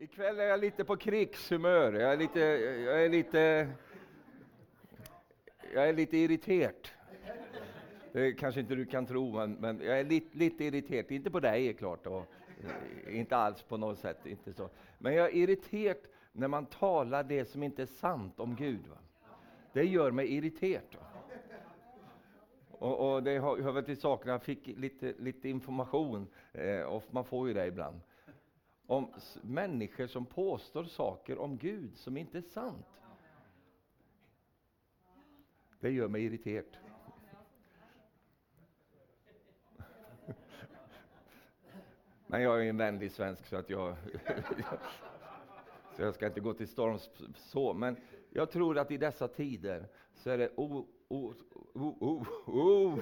Ikväll är jag lite på krigshumör. Jag är lite, jag är lite, jag är lite irriterad. Det kanske inte du kan tro, men, men jag är lite, lite irriterad. Inte på dig, är klart. Och, eh, inte alls på något sätt. Inte så. Men jag är irriterad när man talar det som inte är sant om Gud. Va? Det gör mig irriterad. Och, och, det hör väl till saken, jag fick lite, lite information, eh, och man får ju det ibland om människor som påstår saker om Gud som inte är sant. Det gör mig irriterad. Men jag är en vänlig svensk så att jag... så jag ska inte gå till storms så, men jag tror att i dessa tider så är det, o, o, o, o,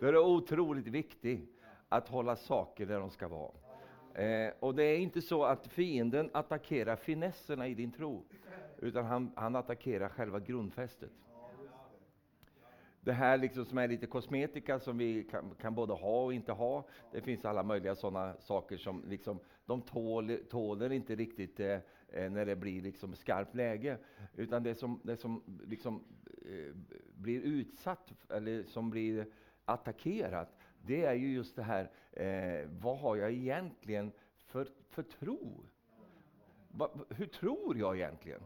det är otroligt viktigt att hålla saker där de ska vara. Eh, och det är inte så att fienden attackerar finesserna i din tro, utan han, han attackerar själva grundfästet. Det här liksom som är lite kosmetika som vi kan, kan, både ha och inte ha. Det finns alla möjliga sådana saker som liksom, de tål, tåler inte riktigt eh, eh, när det blir liksom skarpt läge. Utan det som, det som liksom, eh, blir utsatt, eller som blir attackerat, det är ju just det här, eh, vad har jag egentligen för, för tro? Va, hur tror jag egentligen?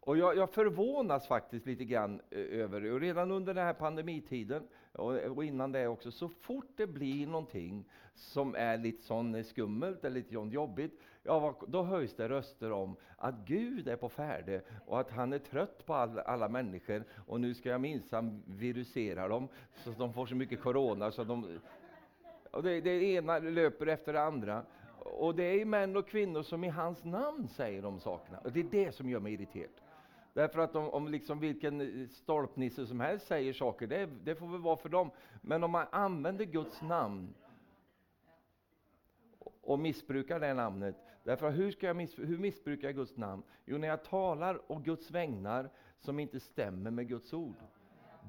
Och jag, jag, förvånas faktiskt lite grann eh, över det. Och redan under den här pandemitiden, och, och, innan det också, så fort det blir någonting som är lite sån eh, skummelt eller lite jobbigt, ja, då höjs det röster om att Gud är på färde och att han är trött på all, alla människor och nu ska jag minsann virusera dem så att de får så mycket corona så de... Och det, det ena löper efter det andra. Och det är män och kvinnor som i hans namn säger de sakerna. Och det är det som gör mig irriterad. Därför att om, om liksom vilken stolpnisse som helst säger saker, det, det får väl vara för dem. Men om man använder Guds namn och missbrukar det namnet. Därför hur, ska jag miss, hur missbrukar jag Guds namn? Jo, när jag talar och Guds vägnar som inte stämmer med Guds ord.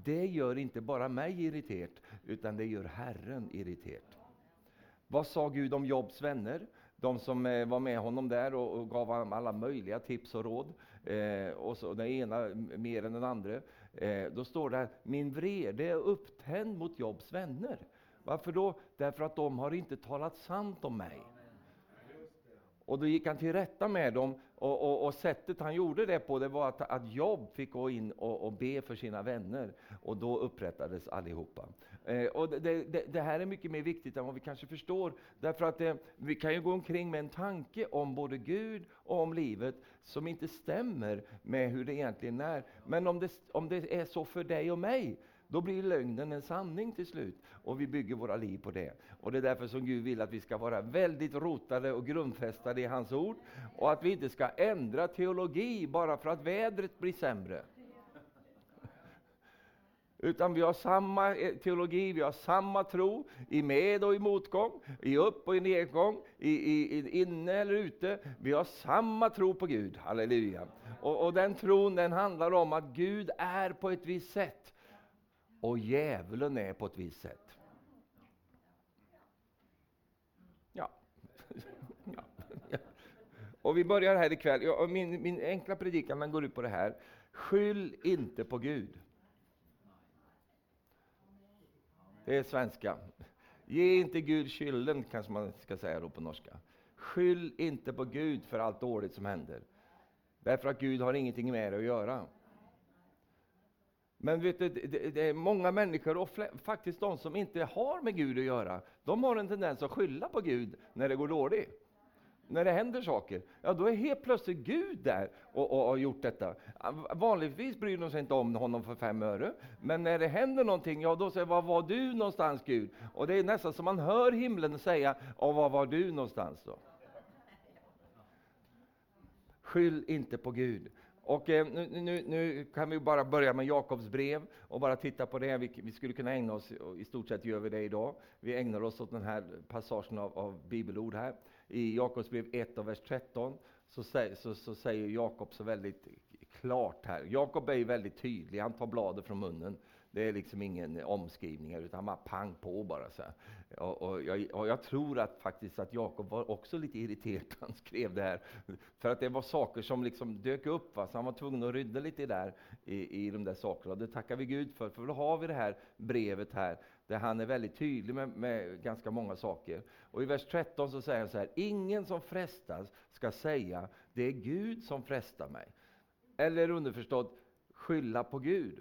Det gör inte bara mig irriterad, utan det gör Herren irriterad. Vad sa Gud om Jobs vänner? De som eh, var med honom där och, och gav honom alla möjliga tips och råd. Eh, och så den ena mer än den andra. Eh, då står det här, min vrede är upptänd mot Jobs vänner. Varför då? Därför att de har inte talat sant om mig. Och då gick han till rätta med dem, och, och, och, sättet han gjorde det på det var att, att Jobb fick gå in och, och be för sina vänner, och då upprättades allihopa. Eh, och det, det, det, här är mycket mer viktigt än vad vi kanske förstår, därför att eh, vi kan ju gå omkring med en tanke om både Gud och om livet som inte stämmer med hur det egentligen är. Men om det, om det är så för dig och mig, då blir lögnen en sanning till slut och vi bygger våra liv på det. Och Det är därför som Gud vill att vi ska vara väldigt rotade och grundfästade i hans ord och att vi inte ska ändra teologi bara för att vädret blir sämre. Utan vi har samma eh, teologi, vi har samma tro i med och i motgång, i upp och i nedgång, i, i, i inne eller ute. Vi har samma tro på Gud, halleluja. Och, och den tron den handlar om att Gud är på ett visst sätt och djävulen är på ett visst sätt. Ja. ja. Och vi börjar här ikväll. Min, min enkla predikan den går ut på det här. Skyll inte på Gud. Det är svenska. Ge inte Gud skylden, kanske man ska säga då på norska. Skyll inte på Gud för allt dåligt som händer. Därför att Gud har ingenting med det att göra. Men vet du, det, är många människor, och faktiskt de som inte har med Gud att göra, de har en tendens att skylla på Gud när det går dåligt. När det händer saker, ja då är helt plötsligt Gud där och, har gjort detta. Vanligtvis bryr de sig inte om honom för fem öre, men när det händer någonting, ja då säger var var du någonstans Gud? Och det är nästan som man hör himlen säga, ja var var du någonstans då? Skyll inte på Gud. Och eh, nu, nu, nu, kan vi bara börja med Jakobs brev och bara titta på det. Vi, vi, skulle kunna ägna oss, i stort sett gör vi det idag. Vi ägnar oss åt den här passagen av, av bibelord här. I Jakobs brev 1 och vers 13 så, så, så säger Jakob så väldigt klart här. Jakob är ju väldigt tydlig, han tar bladet från munnen. Det är liksom ingen omskrivningar, utan bara pang på bara. Så och, och, jag, och, jag, tror att faktiskt att Jakob var också lite irriterad när han skrev det här. För att det var saker som liksom dök upp, va? så han var tvungen att rydda lite där i, i de där sakerna. Och det tackar vi Gud för, för då har vi det här brevet här, där han är väldigt tydlig med, med ganska många saker. Och i vers 13 så säger han så här, ingen som frestas ska säga, det är Gud som frestar mig. Eller underförstått, skylla på Gud.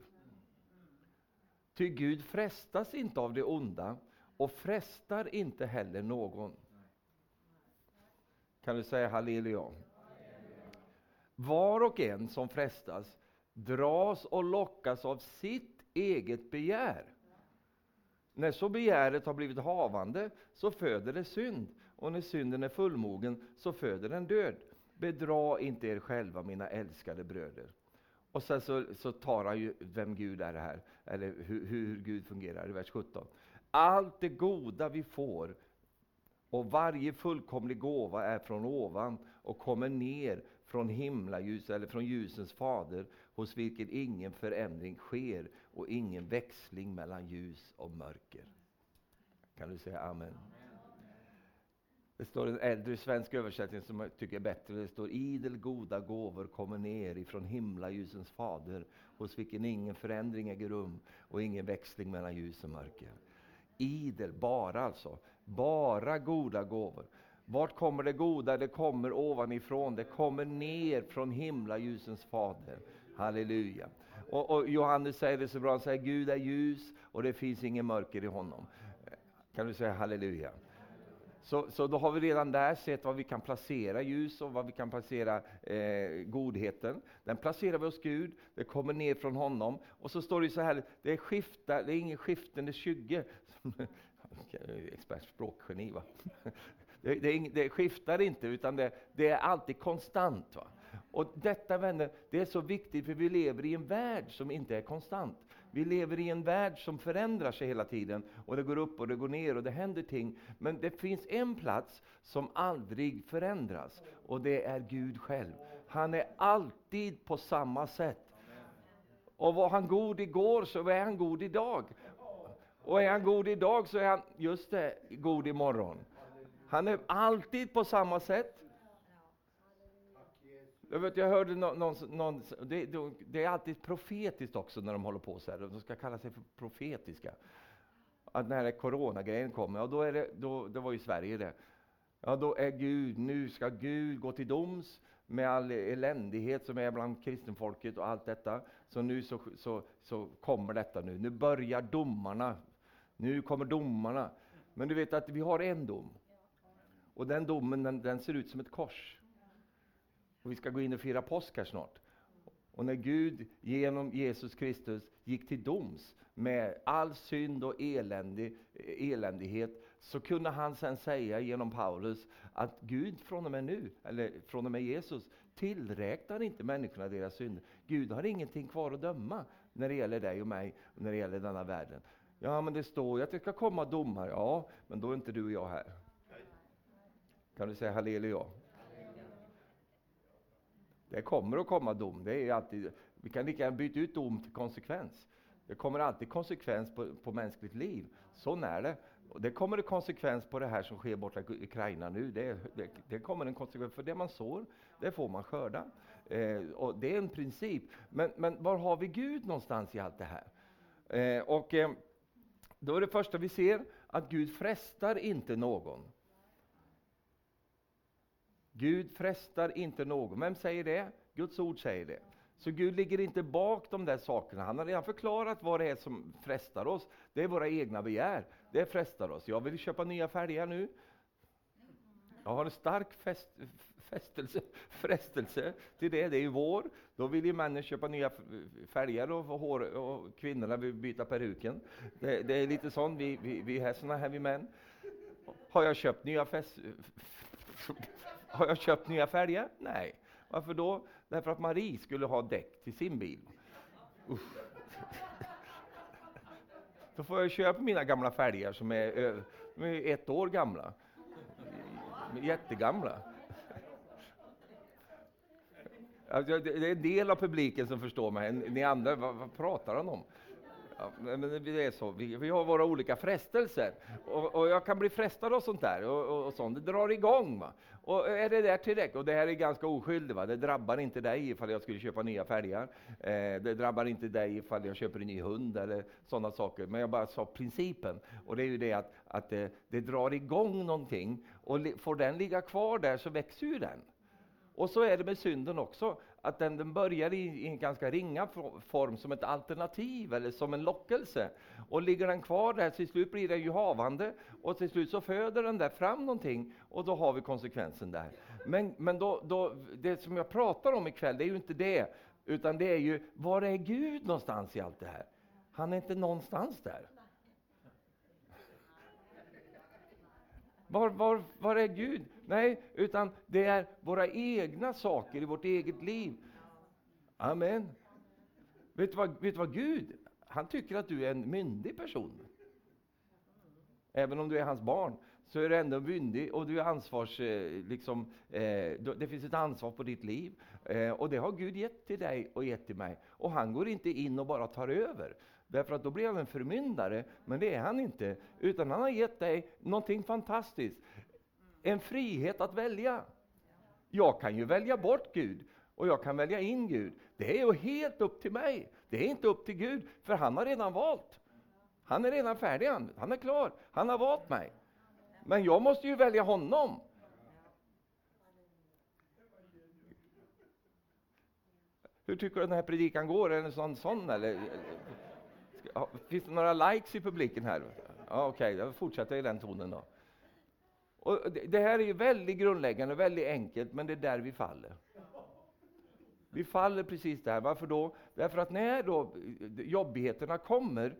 Ty Gud frestas inte av det onda och frestar inte heller någon. Kan du säga halleluja? Var och en som frestas dras och lockas av sitt eget begär. När så begäret har blivit havande så föder det synd, och när synden är fullmogen så föder den död. Bedra inte er själva, mina älskade bröder. Och sen så, så tar han ju vem Gud är här, eller hur, hur Gud fungerar i vers 17. Allt det goda vi får och varje fullkomlig gåva är från ovan och kommer ner från himlaljus eller från ljusens fader hos vilken ingen förändring sker och ingen växling mellan ljus och mörker. Kan du säga amen? Det står en äldre svensk översättning som jag tycker är bättre. Det står idel goda gåvor kommer ner ifrån himlaljusens fader hos vilken ingen förändring äger rum och ingen växling mellan ljus och mörker. Idel, bara alltså. Bara goda gåvor. Vart kommer det goda? Det kommer ovanifrån. Det kommer ner från himlaljusens fader. Halleluja. Och, och, Johannes säger det så bra, han säger Gud är ljus och det finns ingen mörker i honom. Kan du säga halleluja? Så, så då har vi redan där sett var vi kan placera ljus och var vi kan placera eh, godheten. Den placerar vi hos Gud, det kommer ner från honom. Och så står det så här, det är, skifta, det är ingen skiftande skygge. Expertspråkgeni va? Det, det, det, skiftar inte, utan det, det är alltid konstant. Va? Och detta vänner, det är så viktigt, för vi lever i en värld som inte är konstant. Vi lever i en värld som förändrar sig hela tiden, och det går upp och det går ner och det händer ting. Men det finns en plats som aldrig förändras, och det är Gud själv. Han är alltid på samma sätt. Och var han god igår, så är han god idag. Och är han god idag, så är han, just det, god imorgon. Han är alltid på samma sätt. Jag, vet, jag hörde någon, någon, någon det, det, är alltid profetiskt också när de håller på så här. De ska kalla sig för profetiska. Att när coronagrejen kommer, ja, då är det, då, det var ju Sverige det. Ja, då är Gud, nu ska Gud gå till doms med all eländighet som är bland kristenfolket och allt detta. Så nu så, så, så kommer detta nu. Nu börjar domarna. Nu kommer domarna. Men du vet att vi har en dom. Och den domen den, den ser ut som ett kors. Och vi ska gå in och fira påsk här snart. Och när Gud genom Jesus Kristus gick till doms med all synd och eländig, eländighet, så kunde han sen säga genom Paulus att Gud från och med nu, eller från och med Jesus, tillräknar inte människorna deras synder. Gud har ingenting kvar att döma när det gäller dig och mig, och när det gäller denna världen. Ja, men det står ju att det ska komma domar. Ja, men då är inte du och jag här. Kan du säga halleluja? Det kommer att komma dom. Det är alltid, vi kan lika gärna byta ut dom till konsekvens. Det kommer alltid konsekvens på, på mänskligt liv. Så är det. Och det kommer en konsekvens på det här som sker borta i Ukraina nu. Det, det, det kommer en konsekvens, för det man sår, det får man skörda. Eh, och det är en princip. Men, men var har vi Gud någonstans i allt det här? Eh, och eh, då är det första vi ser, att Gud frestar inte någon. Gud frestar inte någon. Vem säger det? Guds ord säger det. Så Gud ligger inte bak de där sakerna. Han har redan förklarat vad det är som frestar oss. Det är våra egna begär. Det frestar oss. Jag vill köpa nya fälgar nu. Jag har en stark fest, festelse, frestelse till det. Det är ju vår. Då vill ju männen köpa nya fälgar och, hår, och kvinnorna vill byta peruken. Det, det är lite sånt. Vi, vi, vi är såna här vi män. Har jag köpt nya fest, har jag köpt nya fälgar? Nej. Varför då? Därför att Marie skulle ha däck till sin bil. Usch. Då får jag köpa mina gamla fälgar som är, som är ett år gamla. Jättegamla. Alltså, det är en del av publiken som förstår mig. Ni andra, vad, vad pratar han om? Ja, men det är så. Vi, vi har våra olika frestelser. Och, och, jag kan bli frestad av sånt där. Och, och, och sånt. Det drar igång. Va? Och är det där tillräckligt? Och det här är ganska oskyldigt. Va? Det drabbar inte dig ifall jag skulle köpa nya fälgar. Eh, det drabbar inte dig ifall jag köper en ny hund eller sådana saker. Men jag bara sa principen. Och det är ju det att, att det, det drar igång någonting. Och får den ligga kvar där så växer ju den. Och så är det med synden också, att den, den börjar i, i, en ganska ringa form som ett alternativ eller som en lockelse. Och ligger den kvar där, till slut blir den ju havande och till slut så föder den där fram någonting och då har vi konsekvensen där. Men, men då, då, det som jag pratar om ikväll, det är ju inte det, utan det är ju, var är Gud någonstans i allt det här? Han är inte någonstans där. Var, var, var är Gud? Nej, utan det är våra egna saker i vårt eget liv. Amen. Vet du vad, vet du vad Gud, han tycker att du är en myndig person. Även om du är hans barn, så är du ändå myndig och du är ansvars... Eh, liksom, eh, det finns ett ansvar på ditt liv. Eh, och det har Gud gett till dig och gett till mig. Och han går inte in och bara tar över. Därför att då blir han en förmyndare, men det är han inte. Utan han har gett dig någonting fantastiskt. En frihet att välja. Jag kan ju välja bort Gud och jag kan välja in Gud. Det är ju helt upp till mig. Det är inte upp till Gud, för han har redan valt. Han är redan färdig, han, han är klar. Han har valt mig. Men jag måste ju välja honom. Hur tycker du den här predikan går? Är den sån, sån eller? Finns det några likes i publiken här? Ja, Okej, okay, jag fortsätter i den tonen då. Och det här är ju väldigt grundläggande, väldigt enkelt, men det är där vi faller. Vi faller precis där. Varför då? Därför att när då jobbigheterna kommer,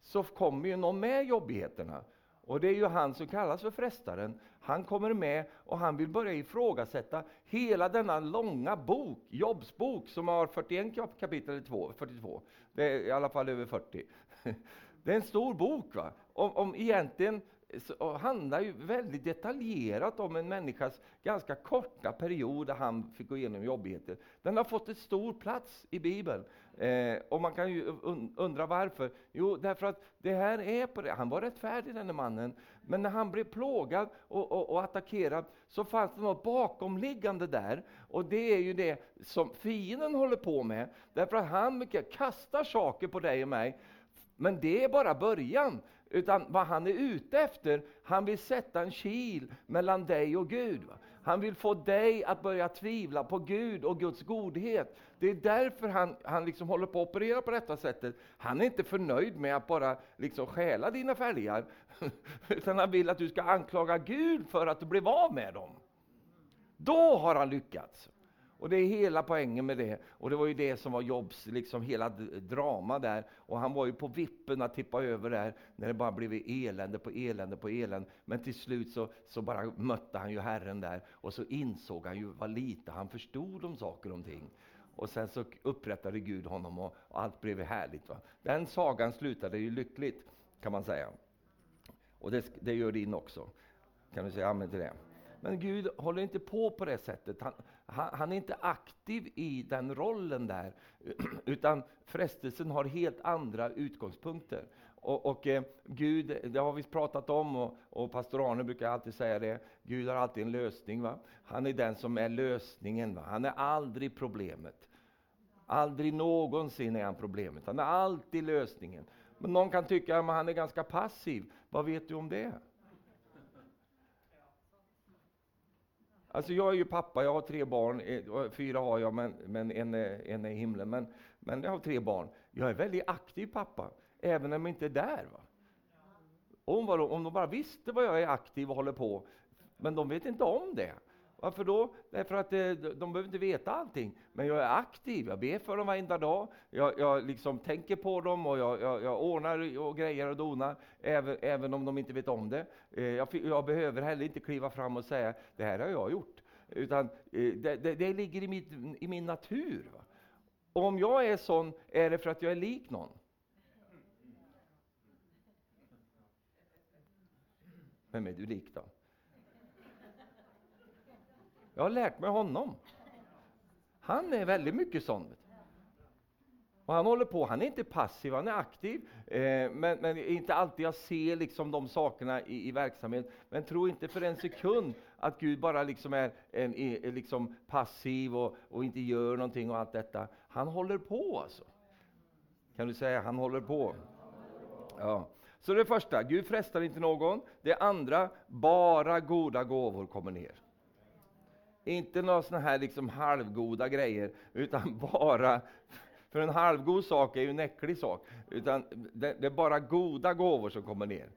så kommer ju någon med jobbigheterna. Och det är ju han som kallas för frestaren. Han kommer med och han vill börja ifrågasätta hela denna långa bok, jobbsbok, som har 41 kapitel, 42. Det är i alla fall över 40. Det är en stor bok, va? Om, om egentligen så handlar ju väldigt detaljerat om en människas ganska korta period där han fick gå igenom jobbigheter. Den har fått en stor plats i Bibeln. Eh, och man kan ju undra varför. Jo, därför att det här är på det. Han var rättfärdig den mannen. Men när han blev plågad och, och, och attackerad så fanns det något bakomliggande där. Och det är ju det som fienden håller på med. Därför att han kastar saker på dig och mig. Men det är bara början. Utan vad han är ute efter, han vill sätta en kil mellan dig och Gud. Han vill få dig att börja tvivla på Gud och Guds godhet. Det är därför han, han liksom håller på att operera på detta sättet. Han är inte förnöjd med att bara liksom stjäla dina fälgar, utan han vill att du ska anklaga Gud för att du blev av med dem. Då har han lyckats. Och det är hela poängen med det. Och det var ju det som var Jobs liksom hela drama där. Och han var ju på vippen att tippa över där, när det bara blev elände på elände på elände. Men till slut så, så bara mötte han ju Herren där, och så insåg han ju vad lite han förstod om saker och ting. Och sen så upprättade Gud honom och, och allt blev härligt. Va? Den sagan slutade ju lyckligt, kan man säga. Och det, det gör din också. Kan du säga amen till det? Men Gud håller inte på på det sättet. Han, han, han, är inte aktiv i den rollen där, utan frestelsen har helt andra utgångspunkter. Och, och eh, Gud, det har vi pratat om, och, och pastor Arne brukar alltid säga det, Gud har alltid en lösning. Va? Han är den som är lösningen, va? han är aldrig problemet. Aldrig någonsin är han problemet, han är alltid lösningen. Men någon kan tycka att han är ganska passiv. Vad vet du om det? Alltså jag är ju pappa, jag har tre barn, eh, fyra har jag, men, men en, är, en är i himlen. Men, men jag har tre barn. Jag är väldigt aktiv pappa, även om jag inte är där. Va? Om, om de bara visste vad jag är aktiv och håller på, men de vet inte om det. Varför då? Därför att eh, de, de behöver inte veta allting. Men jag är aktiv, jag ber för dem varenda dag. Jag, jag liksom tänker på dem och jag, jag, jag ordnar och grejer och donar, även, även om de inte vet om det. Eh, jag, jag, behöver heller inte kliva fram och säga, det här har jag gjort. Utan eh, det, det, det ligger i, mitt, i min natur. Va? Och om jag är sån, är det för att jag är lik någon. Vem är du lik då? Jag har lärt mig honom. Han är väldigt mycket sån. Och han håller på, han är inte passiv, han är aktiv. Eh, men, men inte alltid jag ser liksom de sakerna i, i verksamhet. Men tro inte för en sekund att Gud bara liksom är, en, är liksom passiv och, och, inte gör någonting och allt detta. Han håller på alltså. Kan du säga, han håller på? Ja. Så det första, Gud frestar inte någon. Det andra, bara goda gåvor kommer ner. Inte några såna här liksom halvgoda grejer, utan bara för en halvgod sak är ju en äcklig sak. Utan det, det, är bara goda gåvor som kommer ner.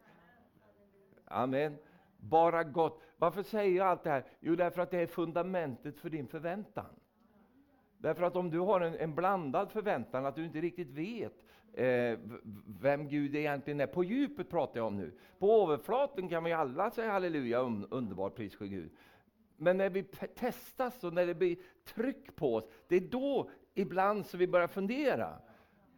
Amen. Bara gott. Varför säger jag allt det här? Jo, därför att det är fundamentet för din förväntan. Därför att om du har en, en blandad förväntan, att du inte riktigt vet eh, vem Gud egentligen är. På djupet pratar jag om nu. På överflaten kan vi alla säga halleluja, un, underbart, pris för Gud. Men när vi testas och när det blir tryck på oss, det är då ibland så vi börjar fundera.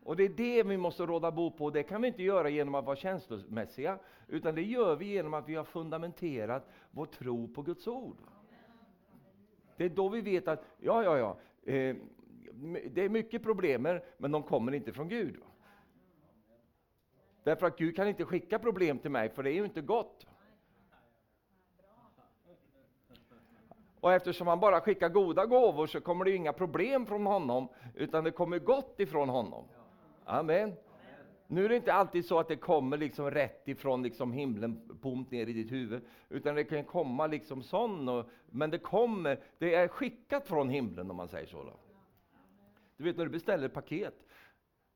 Och det är det vi måste råda bo på. Det kan vi inte göra genom att vara känslomässiga, utan det gör vi genom att vi har fundamenterat vår tro på Guds ord. Det är då vi vet att, ja, ja, ja, eh, det är mycket problem, men de kommer inte från Gud. Därför att Gud kan inte skicka problem till mig, för det är ju inte gott. Och eftersom han bara skickar goda gåvor så kommer det inga problem från honom, utan det kommer gott ifrån honom. Amen. Nu är det inte alltid så att det kommer liksom rätt ifrån liksom himlen, bomt ner i ditt huvud, utan det kan komma liksom sån, och, men det kommer, det är skickat från himlen om man säger så. Då. Du vet när du beställer ett paket,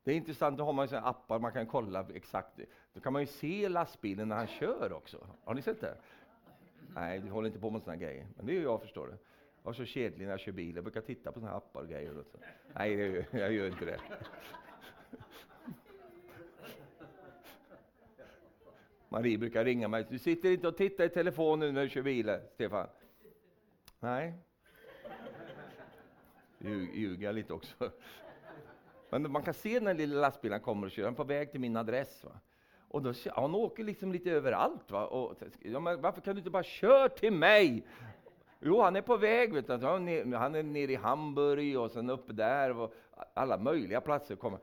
det är intressant, då har man ju appar man kan kolla exakt, då kan man ju se lastbilen när han kör också. Har ni sett det? Nej, du håller inte på med sådana grejer. Men det gör jag, förstår du. Jag är så kedlig när jag kör bil. Jag brukar titta på såna appar och grejer. Och så. Nej, jag, jag gör inte det. Marie brukar ringa mig. Du sitter inte och tittar i telefonen när du kör bil, Stefan? Nej. Ljuger jag lite också. Men man kan se när lilla lastbilen kommer och kör. Den är på väg till min adress. Va? Och då, han åker liksom lite överallt. Va? Och, ja, varför kan du inte bara köra till mig? Jo, han är på väg. Vet du. Han, är, nere i Hamburg och sen uppe där. Och alla möjliga platser kommer.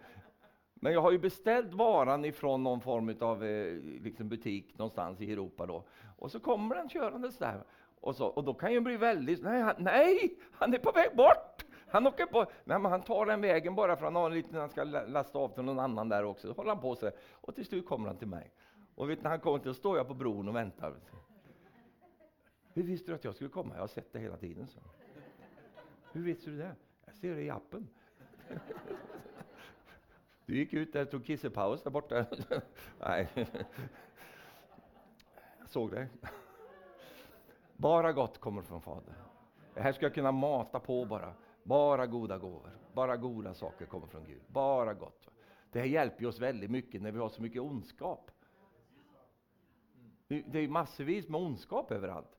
Men jag har ju beställt varan ifrån någon form av eh, liksom butik någonstans i Europa. Då. Och så kommer den körandes där. Och, så, och då kan jag bli väldigt... Nej han, nej, han är på väg bort! Han åker på, nej, men han tar den vägen bara för att han har en liten, han ska lasta av till någon annan där också. Så håller han på sig och till slut kommer han till mig. Och vet, när han kommer till, står jag på bron och väntar. Hur visste du att jag skulle komma? Jag har sett det hela tiden. Så. Hur visste du det? Jag ser det i appen. Du gick ut där och tog kissepaus där borta. Nej, jag såg det. Bara gott kommer från Fadern. Det här ska jag kunna mata på bara. Bara goda gåvor, bara goda saker kommer från Gud. Bara gott. Det här hjälper oss väldigt mycket när vi har så mycket ondskap. Det är massvis med ondskap överallt.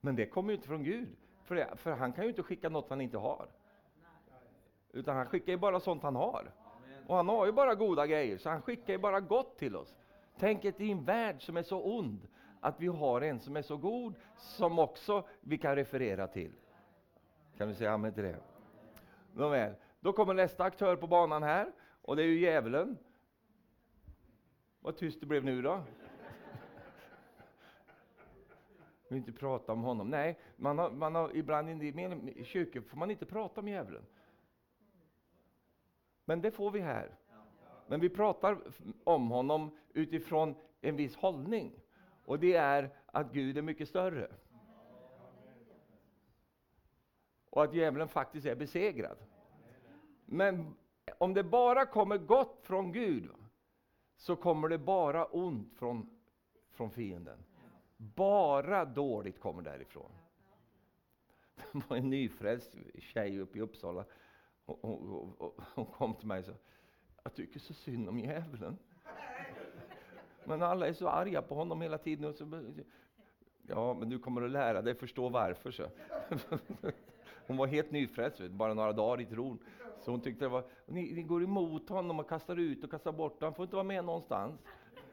Men det kommer ju inte från Gud. För, det, för han kan ju inte skicka något han inte har. Utan han skickar ju bara sånt han har. Och han har ju bara goda grejer, så han skickar ju bara gott till oss. Tänk er i en värld som är så ond, att vi har en som är så god, som också vi kan referera till. Kan du säga amen till det? Nåväl, då kommer nästa aktör på banan här, och det är ju djävulen. Vad tyst det blev nu då. vill inte prata om honom. Nej, man har, man har ibland i kyrkor får man inte prata om djävulen. Men det får vi här. Men vi pratar om honom utifrån en viss hållning. Och det är att Gud är mycket större. Och att djävulen faktiskt är besegrad. Men om det bara kommer gott från Gud, så kommer det bara ont från, från fienden. Bara dåligt kommer därifrån. Det var en nyfrälst tjej uppe i Uppsala. Hon, hon, hon kom till mig och sa, jag tycker så synd om djävulen. Men alla är så arga på honom hela tiden. Och så, ja, men du kommer att lära dig förstå varför. Så. Hon var helt nyfrälst, bara några dagar i tron. Så hon tyckte det var, ni, ni går emot honom och kastar ut och kastar bort honom, Han får inte vara med någonstans.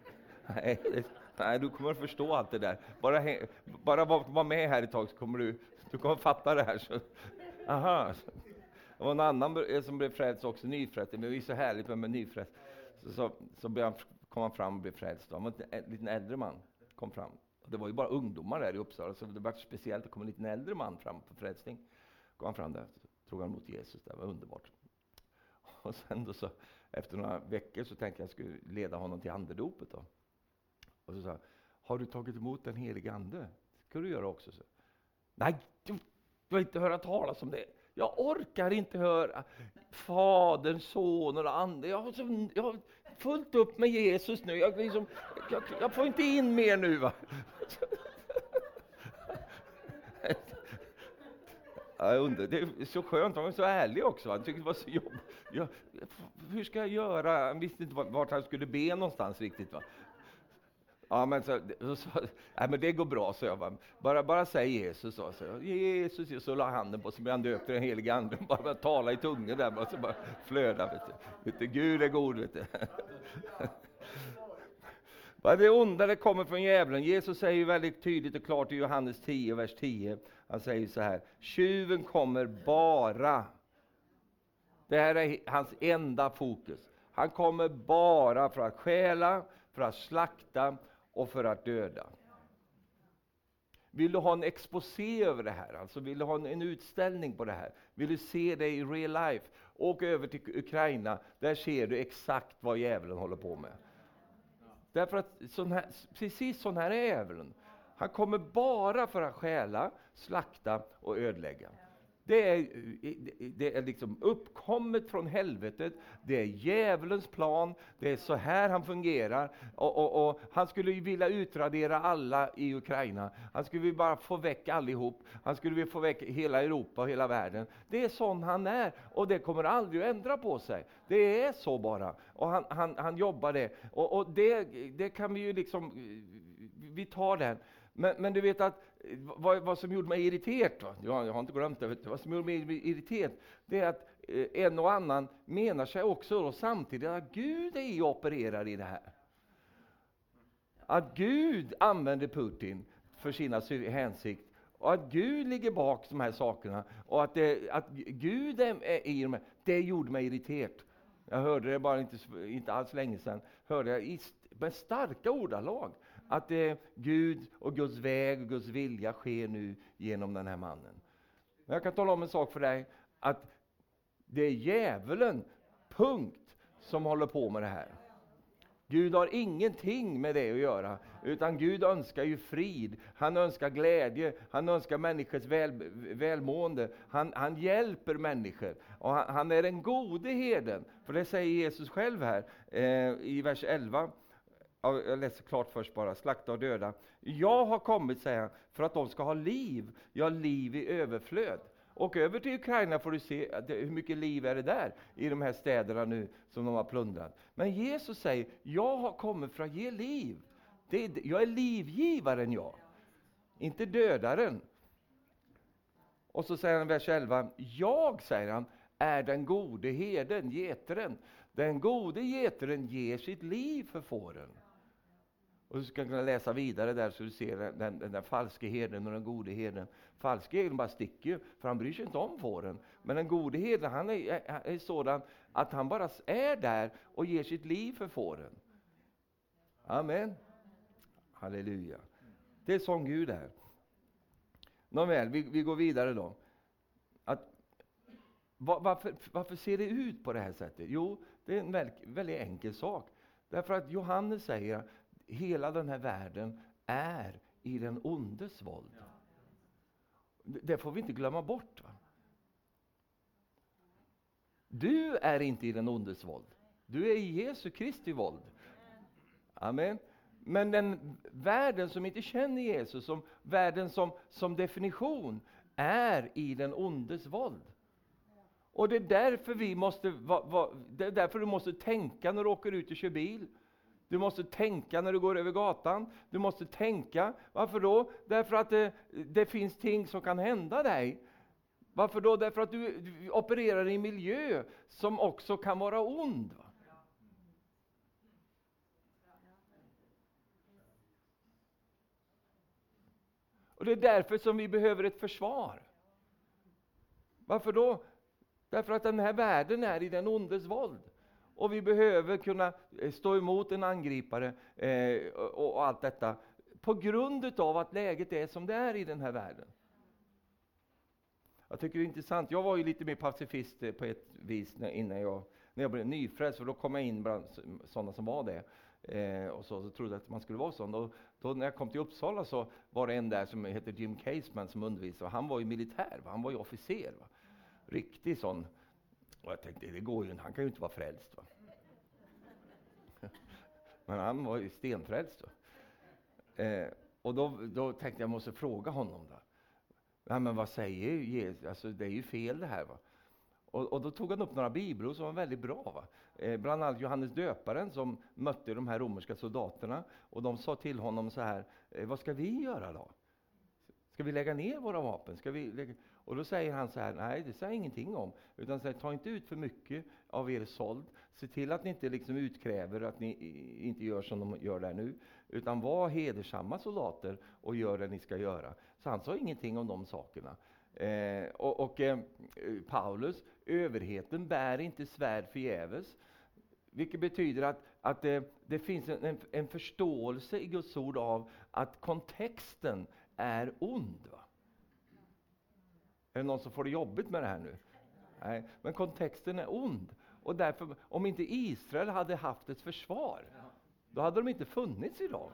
Nej, det, nej, du kommer att förstå allt det där. Bara, bara var, var med här ett tag så kommer du, du kommer att fatta det här. Så, aha. var en annan eh, som blev frälst också, nyfrälst. Men det är så härligt med nyfrälst. Så, så, så han, kom han fram och blev frälst. Han var en liten äldre man. kom fram. Det var ju bara ungdomar där i Uppsala, så det var speciellt. Det kom en liten äldre man fram på frälsning. Kom han fram där, tog han emot Jesus. Det var underbart. Och sen då så, efter några veckor så tänkte jag att jag skulle leda honom till andedopet. Då. Och så sa har du tagit emot den helige Ande? Det ska du göra också. Så. Nej, du, du har inte hört talas om det. Jag orkar inte höra Fadern, Sonen och Anden. Jag har, så, jag har fullt upp med Jesus nu. Jag, liksom, jag, jag får inte in mer nu. Va? Jag undrar, det är så skönt, han var så ärlig också. Han tyckte det var så jobbigt. Jag, hur ska jag göra? Han visste inte vart han skulle be någonstans riktigt. Va? Ja, men, så, så, så, nej, men det går bra, så jag. Bara, bara, bara säg Jesus. Så, så, Jesus, så la handen på, så blev han döpt den helige Ande. Bara, bara tala i tungor där, bara, så bara flöda. Vet du. Vet du, Gud är god, vet du. Det onda det kommer från djävulen. Jesus säger väldigt tydligt och klart i Johannes 10, vers 10. Han säger så här, tjuven kommer bara. Det här är hans enda fokus. Han kommer bara för att stjäla, för att slakta och för att döda. Vill du ha en exposé över det här, alltså vill du ha en, en, utställning på det här, vill du se det i real life, åk över till Ukraina, där ser du exakt vad djävulen håller på med. Därför att sån här, precis sån här är djävulen. Han kommer bara för att stjäla, slakta och ödelägga. Det är, det är liksom uppkommet från helvetet, det är djävulens plan, det är så här han fungerar. Och, och, och Han skulle vilja utradera alla i Ukraina, han skulle bara få väck allihop, han skulle vilja få väck hela Europa och hela världen. Det är sån han är, och det kommer aldrig att ändra på sig. Det är så bara, och han, han, han jobbar det. Och, och det, det kan vi ju liksom, vi tar den. Men, men du vet att vad, vad som gjorde mig irriterad, ja, jag har inte glömt det, vet du, vad som gjorde mig irriterad, det är att eh, en och annan menar sig också då samtidigt att Gud är opererad i det här. Att Gud använder Putin för sina hänsikt och att Gud ligger bak de här sakerna och att, det, att Gud är i dem, det gjorde mig irriterad. Jag hörde det bara inte, inte alls länge sedan, hörde jag i, med starka ordalag att det, Gud och Guds väg och Guds vilja sker nu genom den här mannen. Men jag kan tala om en sak för dig, att det är djävulen, punkt, som håller på med det här. Gud har ingenting med det att göra, utan Gud önskar ju frid, han önskar glädje, han önskar människors väl, välmående, han, han hjälper människor. Och han, han, är den gode herden, för det säger Jesus själv här eh, i vers 11 jag läser klart först bara, slakta och döda. Jag har kommit, säger han, för att de ska ha liv, ja, liv i överflöd. Och över till Ukraina får du se hur mycket liv är det där i de här städerna nu som de har plundrat. Men Jesus säger, jag har kommit för att ge liv. Det är, jag är livgivaren jag, inte dödaren. Och så säger han i vers 11, jag, säger han, är den gode herden, geteren. Den gode geteren ger sitt liv för fåren. Och du ska kunna läsa vidare där så du ser den, den, den där falske herden och den gode herden. Falske herden bara sticker ju, för han bryr sig inte om fåren. Men den gode herden, han är, är, sådan att han bara är där och ger sitt liv för fåren. Amen. Halleluja. Det är sån Gud är. Nåväl, vi, vi går vidare då. Att, var, varför, varför ser det ut på det här sättet? Jo, det är en väldigt, väldigt enkel sak. Därför att Johannes säger hela den här världen är i den ondes våld. Det får vi inte glömma bort. Va? Du är inte i den ondes våld. Du är i Jesu Kristi våld. Amen. Men den världen som inte känner Jesus, som världen som, som definition, är i den ondes våld. Och det är därför vi måste, va, va, det är därför du måste tänka när du åker ut och kör bil. Du måste tänka när du går över gatan. Du måste tänka. Varför då? Därför att det, det finns ting som kan hända dig. Varför då? Därför att du, du opererar i en miljö som också kan vara ond. Va? Och Det är därför som vi behöver ett försvar. Varför då? Därför att den här världen är i den ondes våld. Och vi behöver kunna eh, stå emot en angripare eh, och, och allt detta på grund av att läget är som det är i den här världen. Jag tycker det är intressant. Jag var ju lite mer pacifist eh, på ett vis när, innan jag, när jag blev nyfrälst, för då kom jag in bland sådana som var det. Eh, och så, så trodde jag att man skulle vara sån. Då, då när jag kom till Uppsala så var det en där som heter Jim Caseman som undervisade. Han var ju militär, va? han var ju officer. Va? Riktig sån. Och jag tänkte, det går ju han kan ju inte vara frälst. Va? Men han var ju stenfrälst. Eh, och då, då tänkte jag, jag måste fråga honom. Då. Ja, men vad säger Jesus? Alltså, det är ju fel det här. Va? Och, och, då tog han upp några bibelord som var väldigt bra. Va? Eh, bland annat Johannes döparen som mötte de här romerska soldaterna. Och de sa till honom så här, eh, vad ska vi göra då? Ska vi lägga ner våra vapen? Ska vi lägga... Och då säger han så här, nej det säger jag ingenting om. Utan säger, ta inte ut för mycket av er såld. Se till att ni inte liksom utkräver att ni inte gör som de gör där nu. Utan var hedersamma soldater och gör det ni ska göra. Så han sa ingenting om de sakerna. Eh, och, och eh, Paulus, överheten bär inte svärd förgäves. Vilket betyder att, att det, det finns en, en, en, förståelse i Guds ord av att kontexten är ond. Va? Är det någon som får det jobbigt med det här nu? Nej, men kontexten är ond. Och därför, om inte Israel hade haft ett försvar, då hade de inte funnits idag.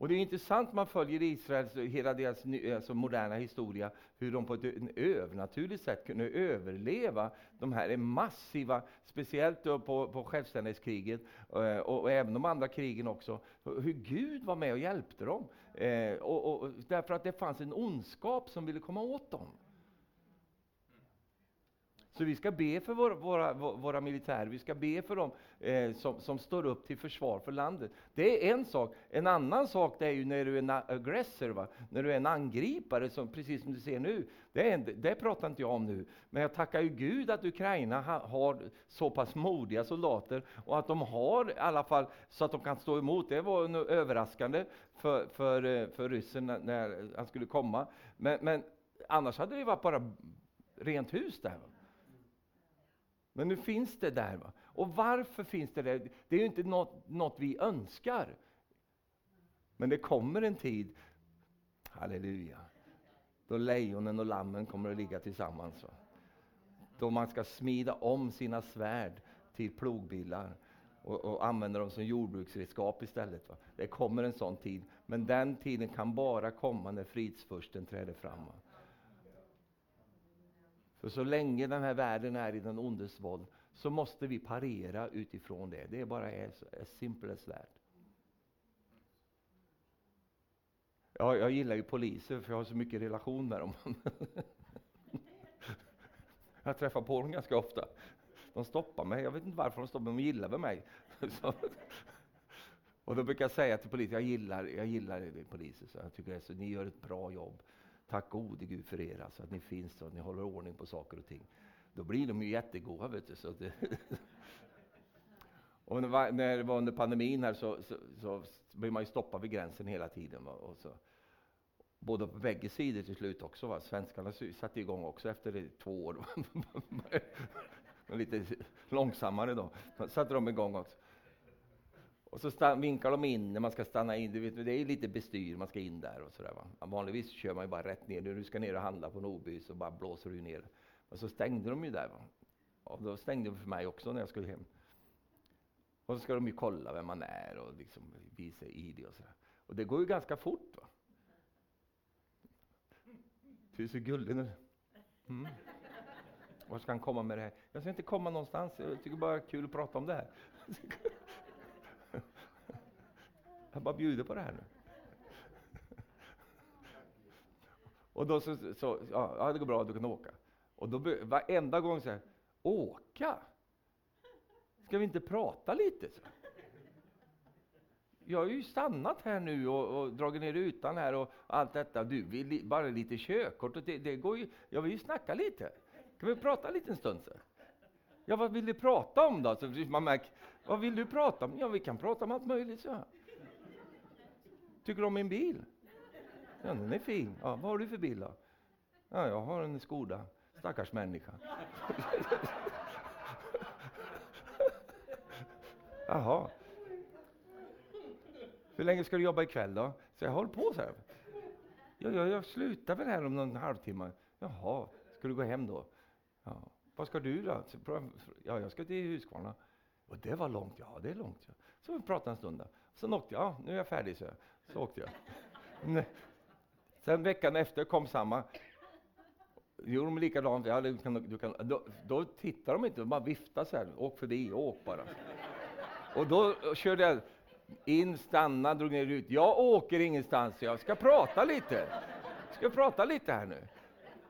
Och det är intressant, man följer Israels, hela deras alltså moderna historia, hur de på ett övernaturligt sätt kunde överleva de här massiva, speciellt på, på självständighetskriget, eh, och, och, även de andra krigen också, hur Gud var med och hjälpte dem. Eh, och, och, därför att det fanns en ondskap som ville komma åt dem. Så vi ska be för våra, våra, våra militärer, vi ska be för dem eh, som, som står upp till försvar för landet. Det är en sak. En annan sak det är ju när du är en aggressor, va? när du är en angripare, som, precis som du ser nu. Det, är, det pratar inte jag om nu. Men jag tackar ju Gud att Ukraina ha, har så pass modiga soldater och att de har i alla fall så att de kan stå emot. Det var överraskande för, för, eh, för ryssen när, när han skulle komma. Men, men annars hade det varit bara rent hus där. Men nu finns det där. Va? Och varför finns det där? Det är ju inte något, något vi önskar. Men det kommer en tid, halleluja, då lejonen och lammen kommer att ligga tillsammans. Va? Då man ska smida om sina svärd till plogbillar och, och använda dem som jordbruksredskap istället. Va? Det kommer en sån tid, men den tiden kan bara komma när fridsfursten träder fram. Va? För så länge den här världen är i den ondes våld så måste vi parera utifrån det. Det är bara as, as simple as that. Ja, jag gillar ju poliser för jag har så mycket relation med dem. jag träffar på dem ganska ofta. De stoppar mig, jag vet inte varför de stoppar mig, de gillar väl mig. och då brukar jag säga till polisen, jag gillar, jag gillar er poliser, så jag tycker att ni gör ett bra jobb. Tack gode Gud för er, alltså, att ni finns och att ni håller ordning på saker och ting. Då blir de ju jättegoda. Vet du, så det och när det var under pandemin här så, så, så blev man ju stoppad vid gränsen hela tiden. Va? Och så, både på bägge sidor till slut också. Va? Svenskarna satte igång också efter två år. lite långsammare då. satte de igång också. Och så vinkar de in när man ska stanna in. Du vet, det är lite bestyr, man ska in där och sådär. Va? Vanligtvis kör man ju bara rätt ner. När du ska ner och handla på Norby så bara blåser du ner. Och så stängde de ju där. Va? Och då stängde de för mig också när jag skulle hem. Och så ska de ju kolla vem man är och liksom visa ID och sådär. Och det går ju ganska fort. Va? Du är så gullig nu. Mm. Var ska han komma med det här? Jag ska inte komma någonstans. Jag tycker bara det är kul att prata om det här. Jag bara bjuder på det här nu. Och då så, så ja, det går bra, du kan åka. Och då varenda gång säger åka? Ska vi inte prata lite? Så? Jag har ju stannat här nu och, och dragit ner rutan här och allt detta. Du vi, bara lite körkort. Och det, det, går ju, jag vill ju snacka lite. Kan vi prata lite en stund? Så? Ja, vad vill du prata om då? Så man märker, vad vill du prata om? Ja, vi kan prata om allt möjligt, så. Tycker du om min bil? Ja, den är fin. Ja, vad har du för bil då? Ja, jag har en Skoda. Stackars människa. Jaha. Hur länge ska du jobba ikväll då? Så jag håller på så här. Ja, ja, jag slutar väl här om någon halvtimme. Jaha, ska du gå hem då? Ja. Vad ska du då? Ja, jag ska till Huskvarna. Och det var långt, ja det är långt. Ja. Så vi pratade en stund. Då. Sen åkte jag, ja, nu är jag färdig så, så åkte jag. Sen veckan efter kom samma. Gjorde de likadant, ja, du kan, du kan, då, då tittar de inte, de bara viftar så här, åk förbi, åk bara. Och då körde jag in, stanna, drog ner ut. Jag åker ingenstans, jag ska prata lite. Ska prata lite här nu.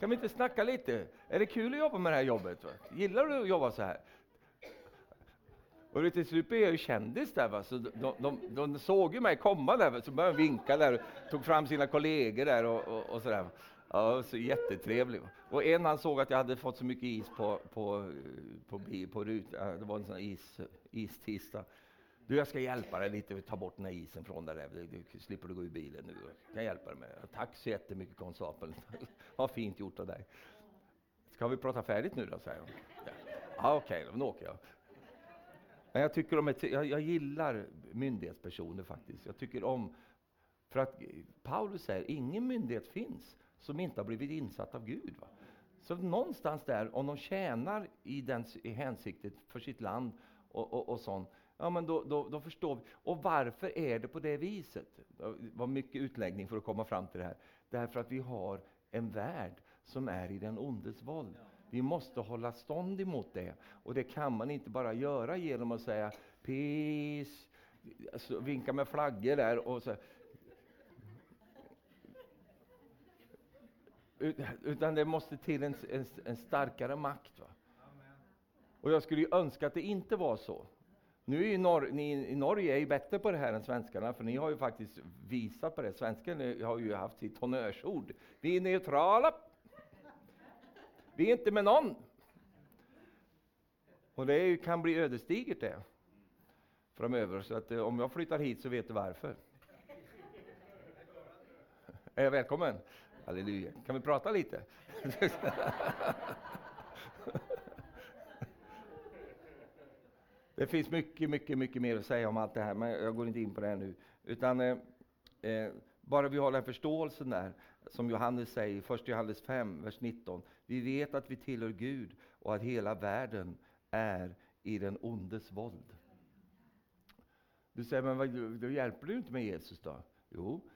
Kan vi inte snacka lite? Är det kul att jobba med det här jobbet? Va? Gillar du att jobba så här? Och till slut blev jag ju kändis där, va? så de, de, de såg ju mig komma där, så började de vinka där, och tog fram sina kollegor där och, och, och sådär. Ja, så jättetrevlig. Och en han såg att jag hade fått så mycket is på, på, på, på, på rutan, det var en sån is, istisdag. Du, jag ska hjälpa dig lite, ta bort den här isen från dig, du slipper du gå ur bilen nu. Jag kan hjälpa dig med. Tack så jättemycket konstapeln. Vad fint gjort av dig. Ska vi prata färdigt nu då, säger hon. Ja okej, okay, då åker jag. Men jag, tycker om ett, jag, jag gillar myndighetspersoner faktiskt. Jag tycker om, för att Paulus säger, ingen myndighet finns som inte har blivit insatt av Gud. Va? Så någonstans där, om de tjänar i, den, i hänsiktet för sitt land och, och, och sånt, ja men då, då, då, förstår vi. Och varför är det på det viset? Det var mycket utläggning för att komma fram till det här. Därför att vi har en värld som är i den ondes våld. Vi måste hålla stånd emot det. Och det kan man inte bara göra genom att säga peace, alltså, vinka med flaggor där och så. Utan det måste till en, en, en starkare makt. Va? Och jag skulle önska att det inte var så. Nu är ju Nor ni i Norge är ju bättre på det här än svenskarna, för ni har ju faktiskt visat på det. Svenskarna har ju haft sitt honnörsord. Vi är neutrala. Vi är inte med någon. Och det kan bli ödesdigert det framöver. Så att eh, om jag flyttar hit så vet du varför. Är jag välkommen? Halleluja. Kan vi prata lite? Det finns mycket, mycket, mycket mer att säga om allt det här, men jag går inte in på det nu. Utan eh, eh, bara vi har den förståelsen där, som Johannes säger, 1 Johannes 5, vers 19. Vi vet att vi tillhör Gud och att hela världen är i den ondes våld. Du säger, men vad, då hjälper du inte med Jesus då? Jo,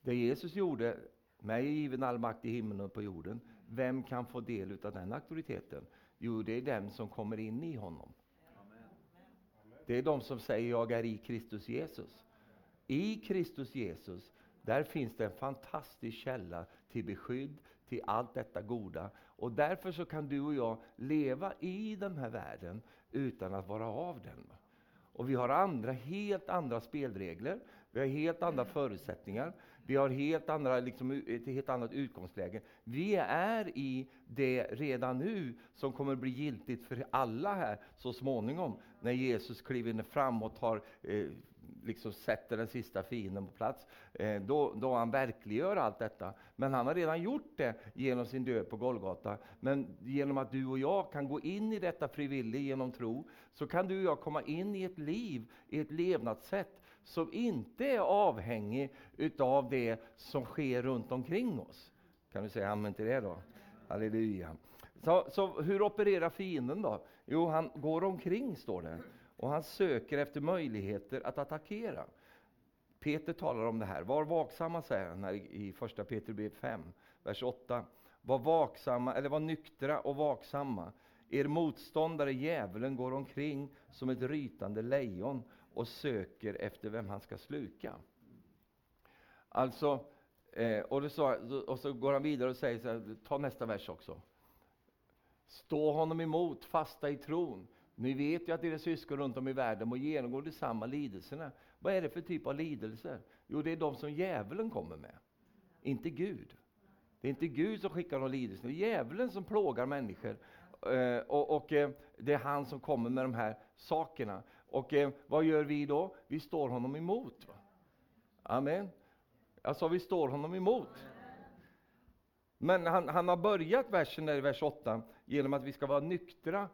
det Jesus gjorde, mig är given all makt i himlen och på jorden. Vem kan få del av den auktoriteten? Jo, det är den som kommer in i honom. Det är de som säger jag är i Kristus Jesus. I Kristus Jesus, där finns det en fantastisk källa till beskydd, till allt detta goda. Och därför så kan du och jag leva i den här världen utan att vara av den. Och vi har andra, helt andra spelregler, vi har helt andra förutsättningar, vi har helt andra, liksom, ett helt annat utgångsläge. Vi är i det redan nu som kommer bli giltigt för alla här så småningom, när Jesus kliver fram och tar eh, liksom sätter den sista fienden på plats, eh, då, då han verkliggör allt detta. Men han har redan gjort det genom sin död på Golgata. Men genom att du och jag kan gå in i detta frivilligt genom tro, så kan du och jag komma in i ett liv, i ett levnadssätt, som inte är avhängig utav det som sker runt omkring oss. Kan du säga amen till det då? Halleluja. Så, så hur opererar fienden då? Jo, han går omkring, står det. Och han söker efter möjligheter att attackera. Peter talar om det här. Var vaksamma, säger han här i första Peter 5, vers 8. Var vaksamma, eller var nyktra och vaksamma. Er motståndare djävulen går omkring som ett rytande lejon och söker efter vem han ska sluka. Alltså, eh, och, så, och så går han vidare och säger så här, ta nästa vers också. Stå honom emot, fasta i tron. Ni vet ju att era syskon runt om i världen må genomgå de samma lidelserna. Vad är det för typ av lidelser? Jo, det är de som djävulen kommer med, inte Gud. Det är inte Gud som skickar de lidelserna, det är djävulen som plågar människor. Eh, och, och eh, det är han som kommer med de här sakerna. Och eh, vad gör vi då? Vi står honom emot. Va? Amen. Jag sa vi står honom emot. Men han, han har börjat versen där i vers 8 genom att vi ska vara nyktra,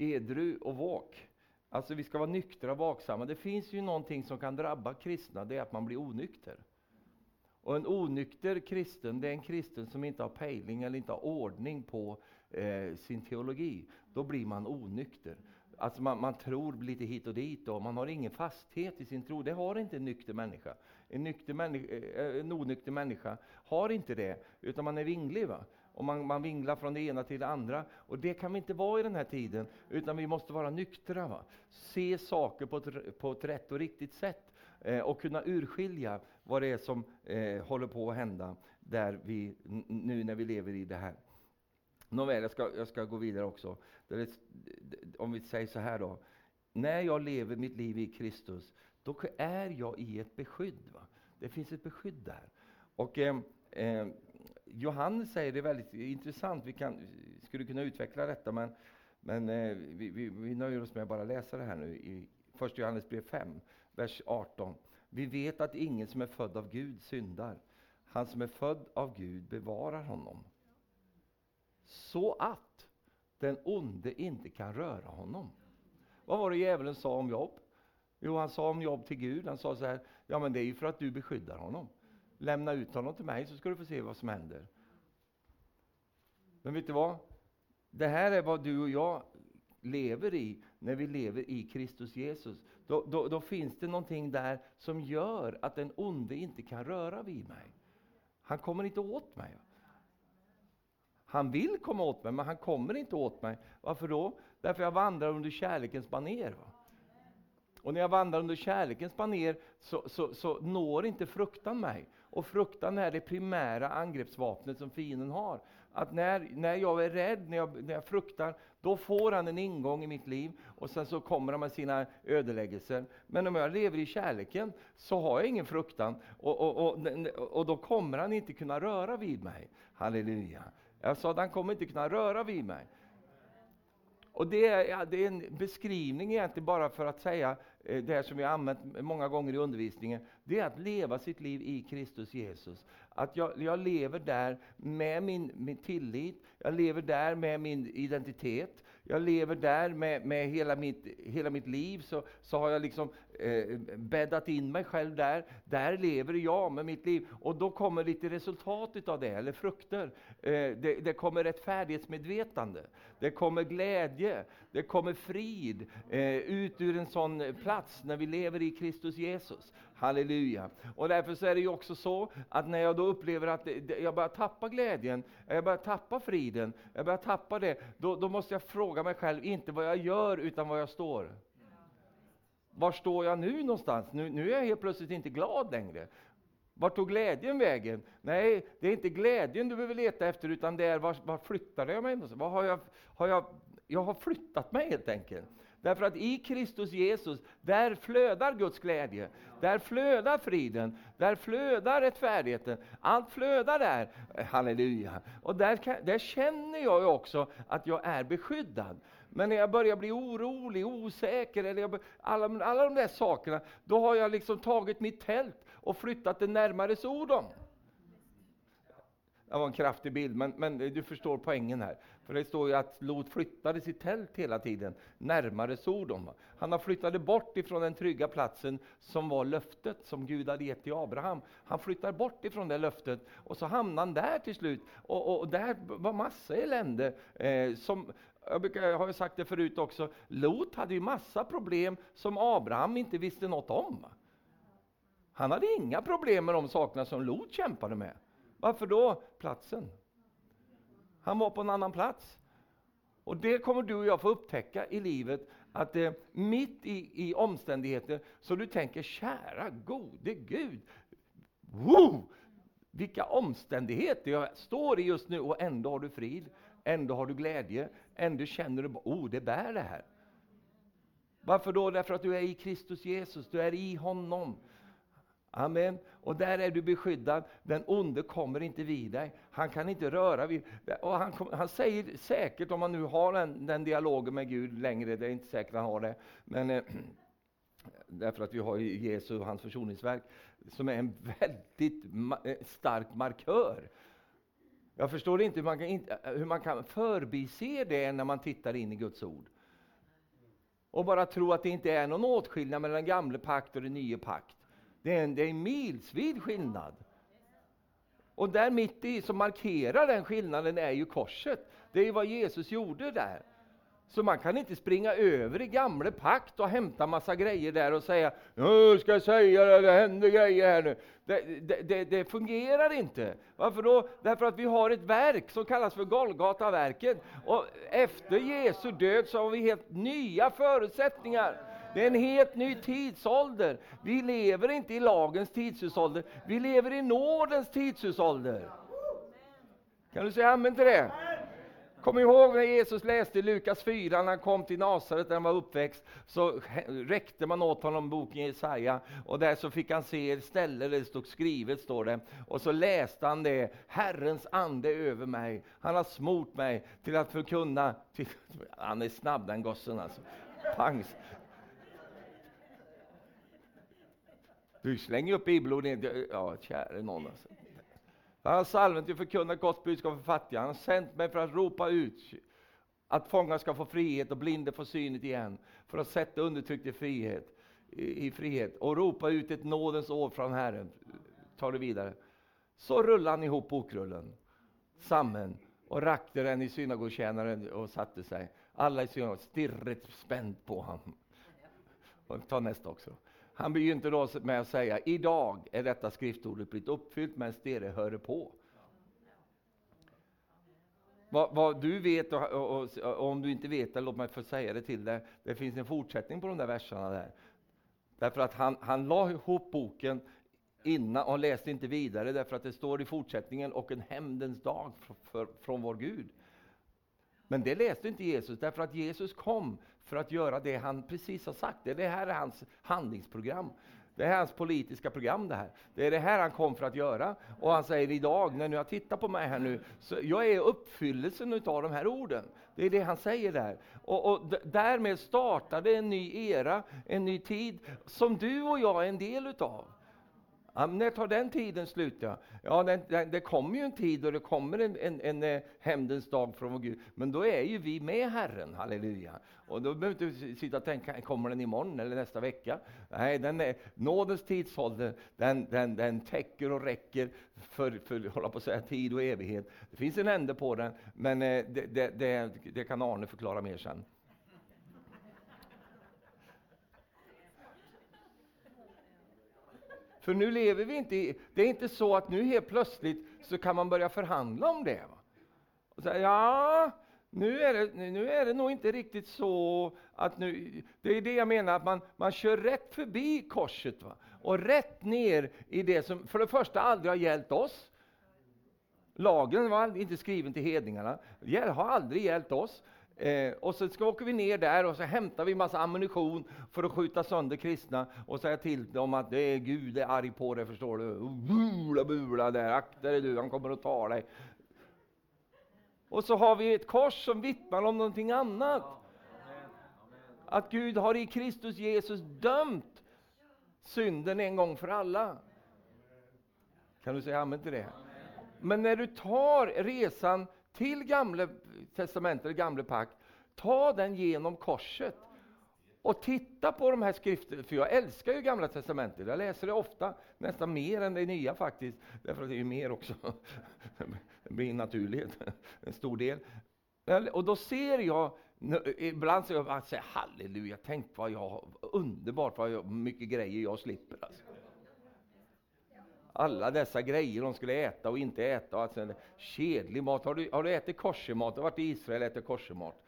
edru och vak. Alltså vi ska vara nyktra och vaksamma. Det finns ju någonting som kan drabba kristna, det är att man blir onykter. Och en onykter kristen, det är en kristen som inte har pejling eller inte har ordning på eh, sin teologi. Då blir man onykter. Alltså man, man, tror lite hit och dit och man har ingen fasthet i sin tro. Det har inte en nykter människa. En, nykter människa, eh, en onykter människa har inte det, utan man är vinglig. Va? Och man, man vinglar från det ena till det andra. Och det kan vi inte vara i den här tiden, utan vi måste vara nyktra. Va? Se saker på ett, på ett rätt och riktigt sätt eh, och kunna urskilja vad det är som eh, håller på att hända där vi, nu när vi lever i det här. Nåväl, jag ska, jag ska gå vidare också. Det, om vi säger så här då. När jag lever mitt liv i Kristus, då är jag i ett beskydd. Va? Det finns ett beskydd där. Och eh, eh, Johannes säger det väldigt intressant, vi kan, skulle kunna utveckla detta, men, men eh, vi, vi, vi, nöjer oss med att bara läsa det här nu i 1 Johannes brev 5, vers 18. Vi vet att ingen som är född av Gud syndar. Han som är född av Gud bevarar honom. Så att den onde inte kan röra honom. Vad var det djävulen sa om Jobb? Jo, han sa om Jobb till Gud, han sa så här, ja men det är ju för att du beskyddar honom. Lämna ut honom till mig så ska du få se vad som händer. Men vet du vad? Det här är vad du och jag lever i när vi lever i Kristus Jesus. Då, då, då, finns det någonting där som gör att den onde inte kan röra vid mig. Han kommer inte åt mig. Han vill komma åt mig, men han kommer inte åt mig. Varför då? Därför jag vandrar under kärlekens baner. Va? Och när jag vandrar under kärlekens baner så, så, så når inte fruktan mig. Och fruktan är det primära angreppsvapnet som fienden har. Att när, när jag är rädd, när jag, när jag fruktar, då får han en ingång i mitt liv och sen så kommer han med sina ödeläggelser. Men om jag lever i kärleken så har jag ingen fruktan och, och, och, och då kommer han inte kunna röra vid mig. Halleluja. Jag sa att han kommer inte kunna röra vid mig. Och det är, ja, det är en beskrivning egentligen bara för att säga eh, det som vi har använt många gånger i undervisningen. Det är att leva sitt liv i Kristus Jesus. Att jag, jag lever där med min, min tillit, jag lever där med min identitet, jag lever där med, med hela, mitt, hela mitt liv, så, så har jag liksom eh, bäddat in mig själv där. Där lever jag med mitt liv. Och då kommer lite resultat av det, eller frukter. Eh, det, det kommer rättfärdighetsmedvetande, det kommer glädje, det kommer frid eh, ut ur en sån plats när vi lever i Kristus Jesus. Halleluja. Och därför så är det ju också så att när jag då upplever att jag börjar tappa glädjen, jag börjar tappa friden, jag börjar tappa det, då, då måste jag fråga mig själv, inte vad jag gör, utan var jag står. Var står jag nu någonstans? Nu, nu är jag helt plötsligt inte glad längre. Vart tog glädjen vägen? Nej, det är inte glädjen du behöver leta efter, utan det är var, var flyttade jag mig? Var har jag, har jag, jag har flyttat mig helt enkelt. Därför att i Kristus Jesus, där flödar Guds glädje, där flödar friden, där flödar rättfärdigheten. Allt flödar där, halleluja. Och där, där känner jag också att jag är beskyddad. Men när jag börjar bli orolig, osäker, eller jag, alla, alla de där sakerna, då har jag liksom tagit mitt tält och flyttat det närmare Sodom. Det var en kraftig bild, men, men du förstår poängen här. För det står ju att Lot flyttade sitt tält hela tiden närmare Sodom. Han har flyttade bort ifrån den trygga platsen som var löftet som Gud hade gett till Abraham. Han flyttar bort ifrån det löftet och så hamnar han där till slut. Och, och där var massa elände. Eh, som, jag, brukar, jag har ju sagt det förut också, Lot hade ju massa problem som Abraham inte visste något om. Han hade inga problem med de sakerna som Lot kämpade med. Varför då? Platsen. Han var på en annan plats. Och det kommer du och jag få upptäcka i livet, att eh, mitt i, i omständigheter så du tänker, kära gode Gud, wow, vilka omständigheter jag står i just nu och ändå har du frid, ändå har du glädje, ändå känner du, oh det bär det här. Varför då? Därför att du är i Kristus Jesus, du är i honom. Amen. Och där är du beskyddad. Den onde kommer inte vid dig. Han kan inte röra vid och han, han säger säkert, om man nu har den, den dialogen med Gud längre, det är inte säkert han har det, men eh, därför att vi har Jesu och hans försoningsverk, som är en väldigt ma eh, stark markör. Jag förstår inte hur man, kan, hur man kan förbise det när man tittar in i Guds ord. Och bara tro att det inte är någon åtskillnad mellan den gamla pakt och den nya pakt. Det är en, det är en milsvid skillnad. Och där mitt i som markerar den skillnaden är ju korset. Det är ju vad Jesus gjorde där. Så man kan inte springa över i gamla pakt och hämta massa grejer där och säga nu ska jag säga det, det händer grejer här nu. Det, det, det, det, fungerar inte. Varför då? Därför att vi har ett verk som kallas för Golgataverket. Och efter Jesu död så har vi helt nya förutsättningar. Det är en helt ny tidsålder. Vi lever inte i lagens tidsålder, vi lever i nådens tidsålder. Kan du säga amen till det? Kom ihåg när Jesus läste Lukas 4, när han kom till Nasaret, där han var uppväxt, så räckte man åt honom boken Jesaja, och där så fick han se ett ställe där det stod skrivet, står det, och så läste han det, Herrens ande över mig, han har smort mig till att förkunna, till, han är snabb den gossen alltså, pangs. Du slänger upp bibelord. ja käre någon alltså. Han har salven till att förkunna gott budskap för fattiga. Han har sänt mig för att ropa ut att fångar ska få frihet och blinde få synet igen, för att sätta undertryckt i frihet, i, i frihet och ropa ut ett nådens år från Herren. Ta det vidare. Så rullade han ihop bokrullen samman och rakte den i synagogtjänaren och satte sig. Alla i synagogan stirrade spänt på honom. Och ta nästa också. Han begynte då med att säga, idag är detta skriftordet blivit uppfyllt medan dere hör på. Vad, vad, du vet, och, och, och, om du inte vet det, låt mig få säga det till dig. Det finns en fortsättning på de där verserna där. Därför att han, han la ihop boken innan och läste inte vidare, därför att det står i fortsättningen, och en hämndens dag för, för, från vår Gud. Men det läste inte Jesus, därför att Jesus kom för att göra det han precis har sagt. Det här är hans handlingsprogram. Det är hans politiska program det här. Det är det här han kom för att göra. Och han säger idag, när ni har tittat på mig här nu, så jag är uppfyllelsen av de här orden. Det är det han säger där. Och, och därmed startade en ny era, en ny tid, som du och jag är en del utav. Ja, när tar den tiden slut? Ja, ja den, den, det kommer ju en tid då det kommer en, en, en, en hämndens dag från vår Gud. Men då är ju vi med Herren, halleluja. Och då behöver du inte sitta och tänka, kommer den imorgon eller nästa vecka? Nej, den är, nådens tidsålder, den, den, den täcker och räcker för, för hålla på att säga, tid och evighet. Det finns en ände på den, men eh, det, det, det, det kan Arne förklara mer sen. För nu lever vi inte i, det är inte så att nu helt plötsligt så kan man börja förhandla om det. Och ja, nu är, det, nu är det nog inte riktigt så att nu, det är det jag menar, att man, man kör rätt förbi korset va? och rätt ner i det som för det första aldrig har gällt oss. Lagen var inte skriven till hedningarna, det har aldrig gällt oss. Eh, och så ska, åker vi ner där och så hämtar vi massa ammunition för att skjuta sönder kristna och säga till dem att det är Gud är arg på dig, förstår du. Bula, bula där, akta dig du, han kommer att ta dig. Och så har vi ett kors som vittnar om någonting annat. Att Gud har i Kristus Jesus dömt synden en gång för alla. Kan du säga amen till det? Men när du tar resan till Gamla testamentet, Gamla pakt, ta den genom korset och titta på de här skrifterna, för jag älskar ju Gamla testamentet. Jag läser det ofta, nästan mer än det nya faktiskt, därför att det är ju mer också. Det blir naturligt, en stor del. Och då ser jag, ibland så jag säger halleluja, tänk vad jag, underbart vad jag, mycket grejer jag slipper. Alltså alla dessa grejer de skulle äta och inte äta. Och alltså, kedlig mat. Har du, har du ätit koshermat? Du har varit i Israel och ätit koshermat?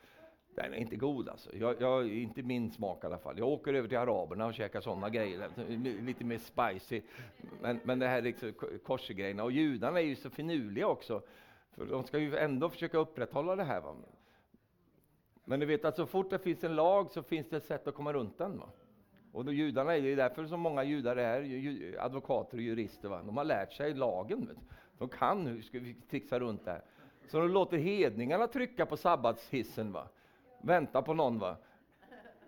Den är inte god alltså. Jag, jag, inte min smak i alla fall. Jag åker över till araberna och käkar sådana grejer. Alltså, lite mer spicy. Men, men det här liksom, koshergrejerna. Och judarna är ju så finurliga också. För de ska ju ändå försöka upprätthålla det här. Va? Men du vet att så fort det finns en lag så finns det ett sätt att komma runt den. Va? Och då judarna är därför så många judar är advokater och jurister. Va? De har lärt sig lagen. Vet. De kan hur ska vi trixa runt det här. Så de låter hedningarna trycka på sabbatshissen. Va? Vänta på någon. va.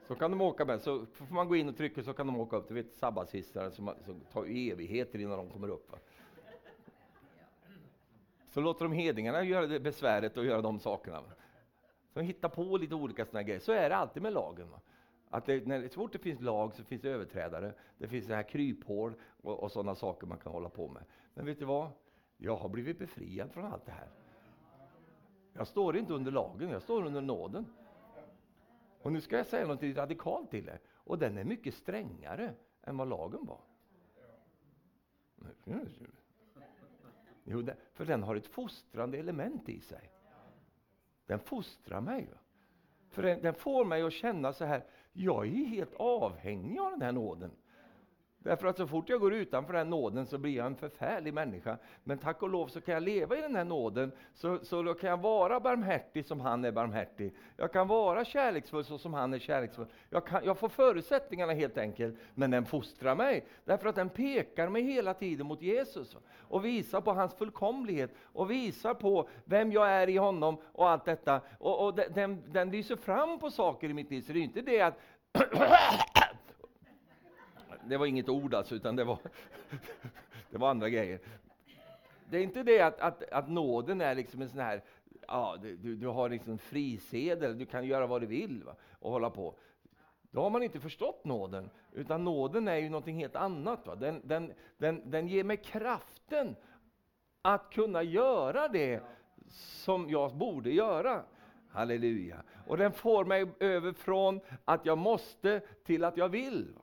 Så kan de åka med. Så får man gå in och trycka så kan de åka upp. Du vet sabbatshissar som, som tar evigheter innan de kommer upp. Va? så låter de hedningarna göra det besväret och göra de sakerna. Så de hittar på lite olika sådana grejer. Så är det alltid med lagen. Va? Att det, när, så fort det finns lag så finns det överträdare. Det finns det här kryphål och, och sådana saker man kan hålla på med. Men vet du vad? Jag har blivit befriad från allt det här. Jag står inte under lagen, jag står under nåden. Och nu ska jag säga något radikalt till er. Och den är mycket strängare än vad lagen var. Jo, för den har ett fostrande element i sig. Den fostrar mig. För den, den får mig att känna så här, jag är helt avhängig av den här nåden. Därför att så fort jag går utanför den här nåden så blir jag en förfärlig människa. Men tack och lov så kan jag leva i den här nåden, så, så då kan jag vara barmhärtig som han är barmhärtig. Jag kan vara kärleksfull så som han är kärleksfull. Jag, kan, jag får förutsättningarna helt enkelt, men den fostrar mig. Därför att den pekar mig hela tiden mot Jesus och visar på hans fullkomlighet och visar på vem jag är i honom och allt detta. Och, och den, den lyser fram på saker i mitt liv, så det är inte det att det var inget ord alltså, utan det var, det var andra grejer. Det är inte det att, att, att nåden är liksom en sån här, ja, du, du har liksom frisedel, du kan göra vad du vill va, och hålla på. Då har man inte förstått nåden, utan nåden är ju någonting helt annat. Va? Den, den, den, den ger mig kraften att kunna göra det som jag borde göra. Halleluja. Och den får mig över från att jag måste till att jag vill.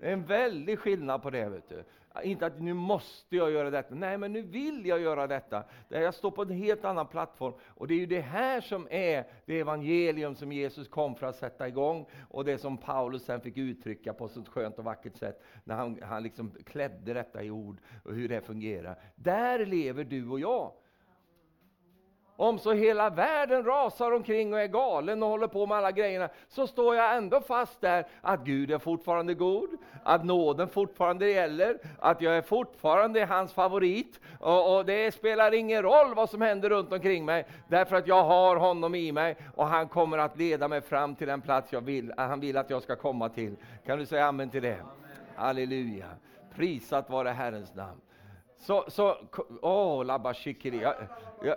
Det är en väldig skillnad på det. Vet du. Inte att nu måste jag göra detta, nej men nu vill jag göra detta. Jag står på en helt annan plattform. Och det är ju det här som är det evangelium som Jesus kom för att sätta igång, och det som Paulus sen fick uttrycka på ett skönt och vackert sätt, när han, han liksom klädde detta i ord, och hur det fungerar. Där lever du och jag. Om så hela världen rasar omkring och är galen och håller på med alla grejerna, så står jag ändå fast där att Gud är fortfarande god, att nåden fortfarande gäller, att jag är fortfarande hans favorit. Och, och, det spelar ingen roll vad som händer runt omkring mig, därför att jag har honom i mig och han kommer att leda mig fram till den plats jag vill, han vill att jag ska komma till. Kan du säga amen till det? Halleluja. Prisat vare Herrens namn. Så, så, åh, oh, labba shikiri. Jag, jag,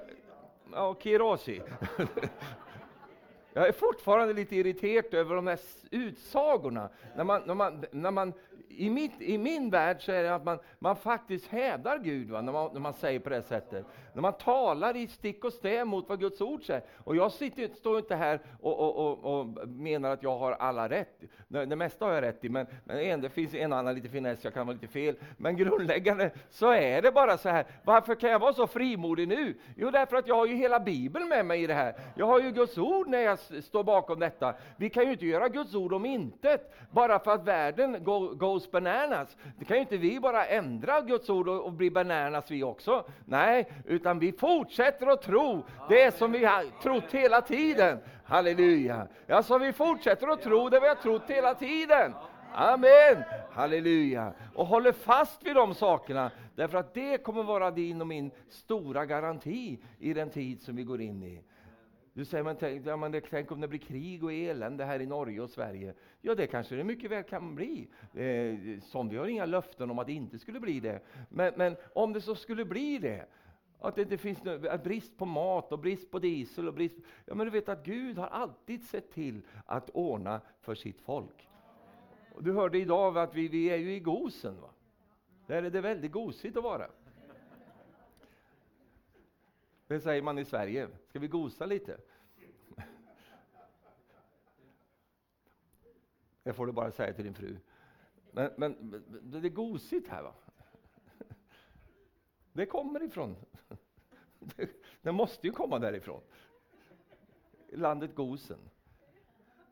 ja, Kirosi. Jag är fortfarande lite irriterad över de här utsagorna. När man, när man, när man i, mitt, I min värld så är det att man, man faktiskt hävdar Gud va, när, man, när man säger på det sättet. När man talar i stick och stäv mot vad Guds ord säger. Och jag sitter, står inte här och, och, och, och, menar att jag har alla rätt. Det, det mesta har jag rätt i, men, men en, det finns en annan lite finess, jag kan vara lite fel. Men grundläggande så är det bara så här. Varför kan jag vara så frimodig nu? Jo, därför att jag har ju hela Bibeln med mig i det här. Jag har ju Guds ord när jag står bakom detta. Vi kan ju inte göra Guds ord om intet, bara för att världen går, goes goes bananas. Det kan ju inte vi bara ändra Guds ord och, och bli bananas vi också. Nej, utan vi fortsätter att tro det som vi har trott hela tiden. Halleluja! Alltså vi fortsätter att tro det vi har trott hela tiden. Amen! Halleluja! Och håller fast vid de sakerna, därför att det kommer vara din och min stora garanti i den tid som vi går in i. Du säger, men tänk, ja, men tänk om det blir krig och elände här i Norge och Sverige. Ja, det kanske det mycket väl kan bli. Eh, som vi har inga löften om att det inte skulle bli det. Men, men om det så skulle bli det, att det inte finns brist på mat och brist på diesel och brist... Ja, men du vet att Gud har alltid sett till att ordna för sitt folk. Och du hörde idag att vi, vi är ju i Gosen. Va? Där är det väldigt gosigt att vara. Det säger man i Sverige. Ska vi gosa lite? Det får du bara säga till din fru. Men, men det är gosigt här va? Det kommer ifrån. Det måste ju komma därifrån. Landet Gosen.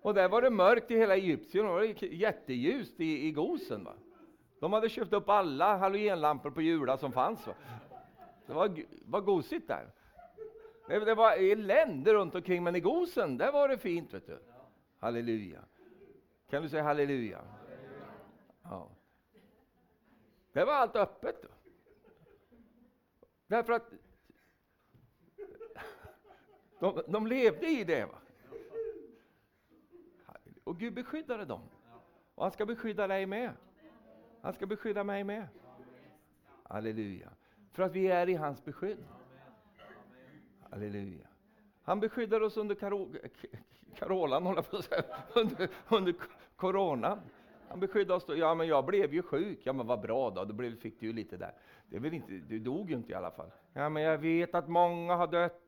Och där var det mörkt i hela Egypten, och det var jätteljust i, i Gosen. Va? De hade köpt upp alla halogenlampor på Jula som fanns. Va? Det var, var gosigt där. Det, var elände runt omkring, men i Gosen, där var det fint. vet du. Halleluja. Kan du säga halleluja? Ja. Det var allt öppet. Då. Därför att de, de levde i det. Va? Och Gud beskyddade dem. Och han ska beskydda dig med. Han ska beskydda mig med. Halleluja. För att vi är i hans beskydd. Halleluja. Han beskyddar oss under karo, håller på att säga, under, under corona. Han beskyddade oss då. Ja, men jag blev ju sjuk. Ja, men vad bra då, då blev, fick du ju lite där. Det är väl inte, du dog ju inte i alla fall. Ja, men jag vet att många har dött.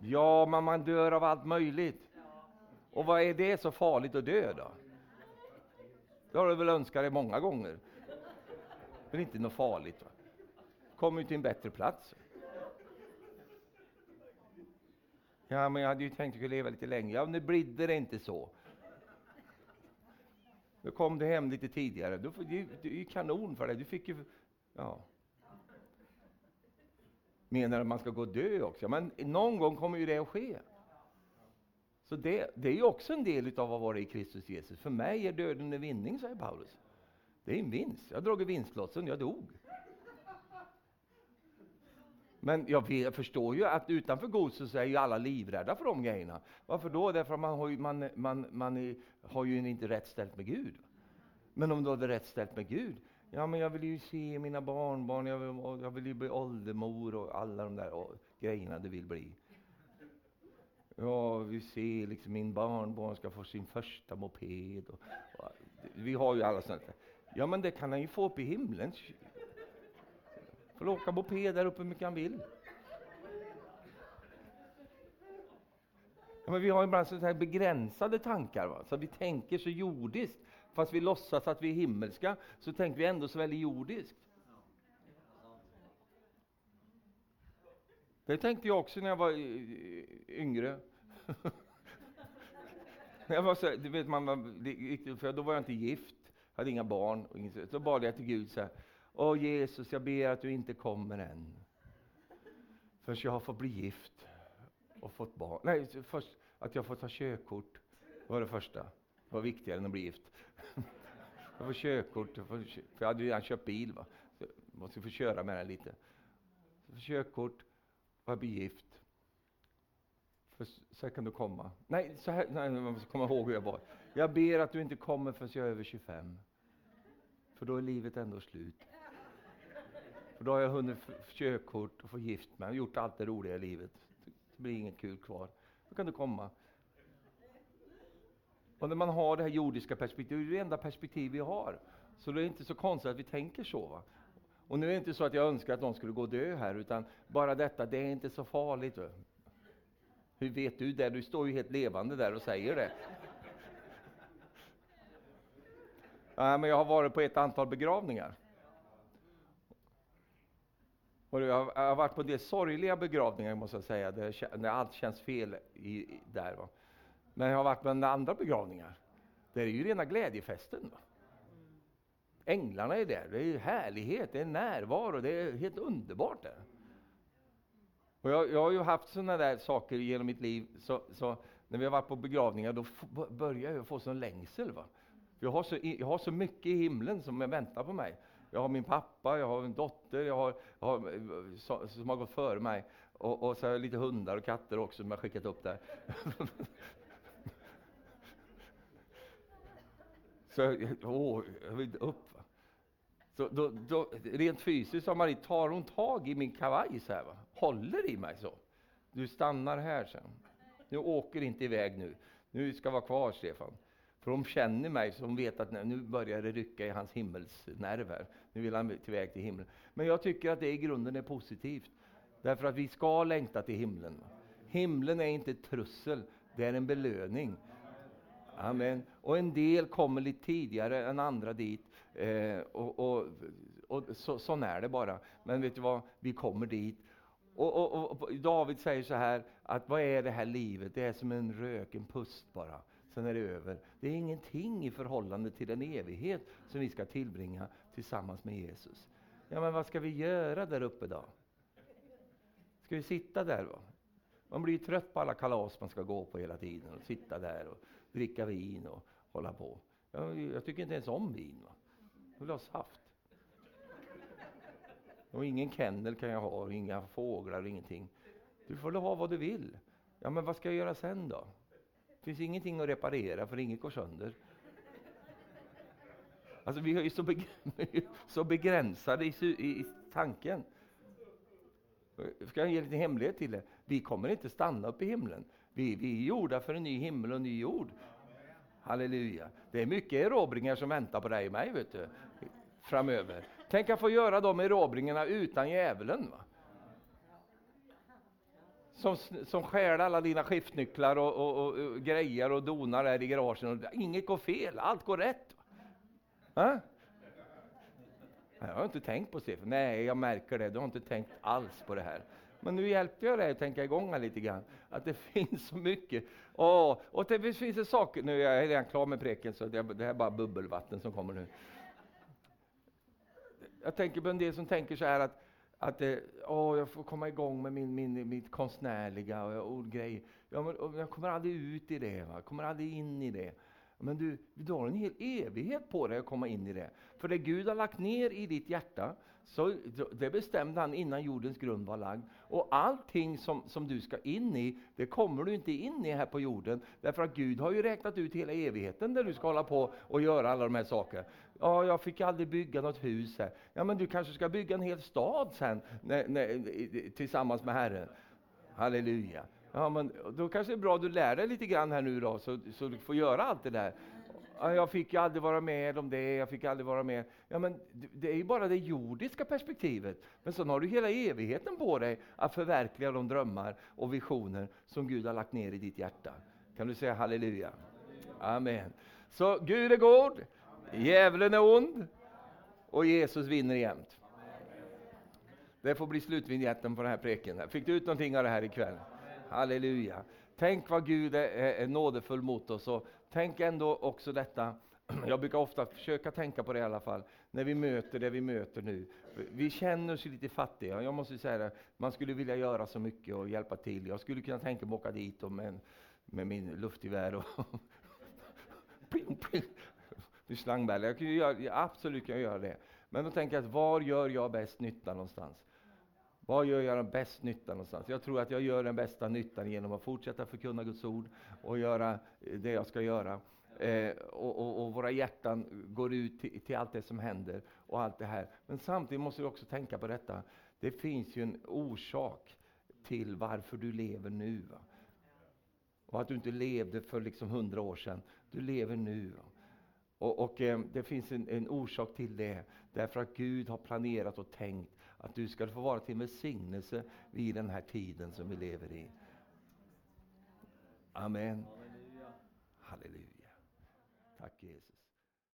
Ja, men man dör av allt möjligt. Och vad är det så farligt att dö då? Det har du väl önskat dig många gånger? Det är inte något farligt. Va? Kommer ju till en bättre plats. Ja, men jag hade ju tänkt att jag leva lite längre. Ja, nu blir det inte så. Nu kom du hem lite tidigare. Du, det, det är ju kanon för dig. Du fick ju... Ja. Menar att man ska gå och dö också? Men någon gång kommer ju det att ske. Så det, det är ju också en del av att vara i Kristus Jesus. För mig är döden en vinning, säger Paulus. Det är en vinst. Jag har dragit vinstlotten, jag dog. Men jag, jag, förstår ju att utanför godset så är ju alla livrädda för de grejerna. Varför då? Därför att man har ju, man, man, man är, har ju inte rätt ställt med Gud. Men om du har det rätt ställt med Gud, ja men jag vill ju se mina barnbarn, jag vill, jag vill ju bli åldermor och alla de där grejerna du vill bli. Ja, vi ser liksom min barnbarn ska få sin första moped. Och, och, vi har ju alla sånt. Ja, men det kan han ju få upp i himlen. Får åka moped där uppe hur mycket han vill. Ja, men vi har ibland så här begränsade tankar, va? så vi tänker så jordiskt. Fast vi låtsas att vi är himmelska, så tänker vi ändå så väldigt jordiskt. Det tänkte jag också när jag var eh, yngre. jag var så, du vet, man var, för då var jag inte gift, hade inga barn. Och inget, så bad jag till Gud så här, Åh Jesus, jag ber att du inte kommer än. Förrän jag har fått bli gift och fått barn. Nej, först att jag får ta körkort. Det var det första. Det var viktigare än att bli gift. Jag får körkort, jag får, för jag hade redan köpt bil. Va? Så jag måste få köra med den lite. Så får körkort, och jag blir gift. För så här kan du komma. Nej, så här, nej, man måste komma ihåg hur jag var. Jag ber att du inte kommer förrän jag är över 25. För då är livet ändå slut. För då har jag hunnit körkort och få gift mig och gjort allt det roliga i livet. Det blir inget kul kvar. Då kan du komma. Och när man har det här jordiska perspektivet, det är det enda perspektiv vi har. Så det är inte så konstigt att vi tänker så. Va? Och nu är det inte så att jag önskar att någon skulle gå och dö här, utan bara detta, det är inte så farligt. Va? Hur vet du det? Du står ju helt levande där och säger det. Ja, men jag har varit på ett antal begravningar. Och jag har varit på en del sorgliga begravningar, måste jag säga, där, när allt känns fel i, där. Va? Men jag har varit på andra begravningar, där är ju rena glädjefesten. Va? Änglarna är där, det är härlighet, det är närvaro, det är helt underbart. Där. Och jag, jag har ju haft sådana där saker genom mitt liv, så, så när vi har varit på begravningar, då börjar jag få sån längsel. Va? Jag har, så, jag har så mycket i himlen som väntar på mig. Jag har min pappa, jag har en dotter jag har, jag har, så, som har gått före mig. Och, och, så har jag lite hundar och katter också som jag skickat upp där. så åh, jag vill upp. Så då, då, rent fysiskt har Marie, tar hon tag i min kavaj så här, va? håller i mig så. Du stannar här sen. Du åker inte iväg nu. Nu ska vara kvar, Stefan. För de känner mig, så de vet att nu börjar det rycka i hans himmelsnerver. Nu vill han tillväg till himlen. Men jag tycker att det i grunden är positivt. Därför att vi ska längta till himlen. Himlen är inte ett trussel, det är en belöning. Amen. Och en del kommer lite tidigare än andra dit. Eh, och, och, och så, sån är det bara. Men vet du vad, vi kommer dit. Och, och, och, David säger så här, att vad är det här livet? Det är som en rök, en pust bara sen är det över. Det är ingenting i förhållande till den evighet som vi ska tillbringa tillsammans med Jesus. Ja, men vad ska vi göra där uppe då? Ska vi sitta där? Va? Man blir ju trött på alla kalas man ska gå på hela tiden och sitta där och dricka vin och hålla på. Jag, jag tycker inte ens om vin. Va? Jag vill ha saft. Och ingen kennel kan jag ha, och inga fåglar, och ingenting. Du får ha vad du vill. Ja, men vad ska jag göra sen då? Det finns ingenting att reparera för inget går sönder. Alltså vi är ju så, beg så begränsade i, i, i tanken. Ska jag ge en liten hemlighet till er? Vi kommer inte stanna upp i himlen. Vi, vi är gjorda för en ny himmel och ny jord. Halleluja. Det är mycket erobringar som väntar på dig och mig, vet du, framöver. Tänk att få göra de erobringarna utan djävulen. Va? Som, som stjäl alla dina skiftnycklar och, och, och, och, grejer och donar där i garagen. Inget går fel, allt går rätt. Va? Jag har inte tänkt på Stefan. Nej, jag märker det. Du har inte tänkt alls på det här. Men nu hjälpte jag dig att tänka igång lite grann. Att det finns så mycket. Åh, och det finns en sak. nu är jag redan klar med preken så det, det här är bara bubbelvatten som kommer nu. Jag tänker på en del som tänker så här att, att oh, jag får komma igång med min, min, mitt konstnärliga och, och grejer. Ja, men, jag kommer aldrig ut i det, va? jag kommer aldrig in i det. Men du, du har en hel evighet på dig att komma in i det. För det Gud har lagt ner i ditt hjärta, så det bestämde han innan jordens grund var lagd. Och allting som, som du ska in i, det kommer du inte in i här på jorden. Därför att Gud har ju räknat ut hela evigheten där du ska hålla på och göra alla de här sakerna. Ja, jag fick aldrig bygga något hus här. Ja, men du kanske ska bygga en hel stad sen, när, när, tillsammans med Herren. Halleluja. Ja, men då kanske det är bra att du lär dig lite grann här nu då, så, så du får göra allt det där. Jag fick ju aldrig vara med om det, jag fick aldrig vara med. Ja, men det är ju bara det jordiska perspektivet. Men sen har du hela evigheten på dig att förverkliga de drömmar och visioner som Gud har lagt ner i ditt hjärta. Kan du säga halleluja? Amen. Så Gud är god, djävulen är ond och Jesus vinner jämt. Det får bli slutvinjetten på den här preken. Fick du ut någonting av det här ikväll? Halleluja. Tänk vad Gud är, är nådefull mot oss. Och tänk ändå också detta, jag brukar ofta försöka tänka på det i alla fall, när vi möter det vi möter nu. Vi känner oss lite fattiga. Jag måste säga det, man skulle vilja göra så mycket och hjälpa till. Jag skulle kunna tänka mig att åka dit och med, med min luftgevär och pling, pling, med. Jag kan göra, absolut kan jag göra det. Men då tänker jag, var gör jag bäst nytta någonstans? Var gör jag den bäst nytta någonstans? Jag tror att jag gör den bästa nyttan genom att fortsätta förkunna Guds ord och göra eh, det jag ska göra. Eh, och, och, och, våra hjärtan går ut till, till, allt det som händer och allt det här. Men samtidigt måste vi också tänka på detta. Det finns ju en orsak till varför du lever nu. Va? Och att du inte levde för liksom hundra år sedan. Du lever nu. Va? Och, och eh, det finns en, en orsak till det. Därför att Gud har planerat och tänkt att du ska få vara till välsignelse vid den här tiden som vi lever i. Amen. Halleluja. Tack Jesus.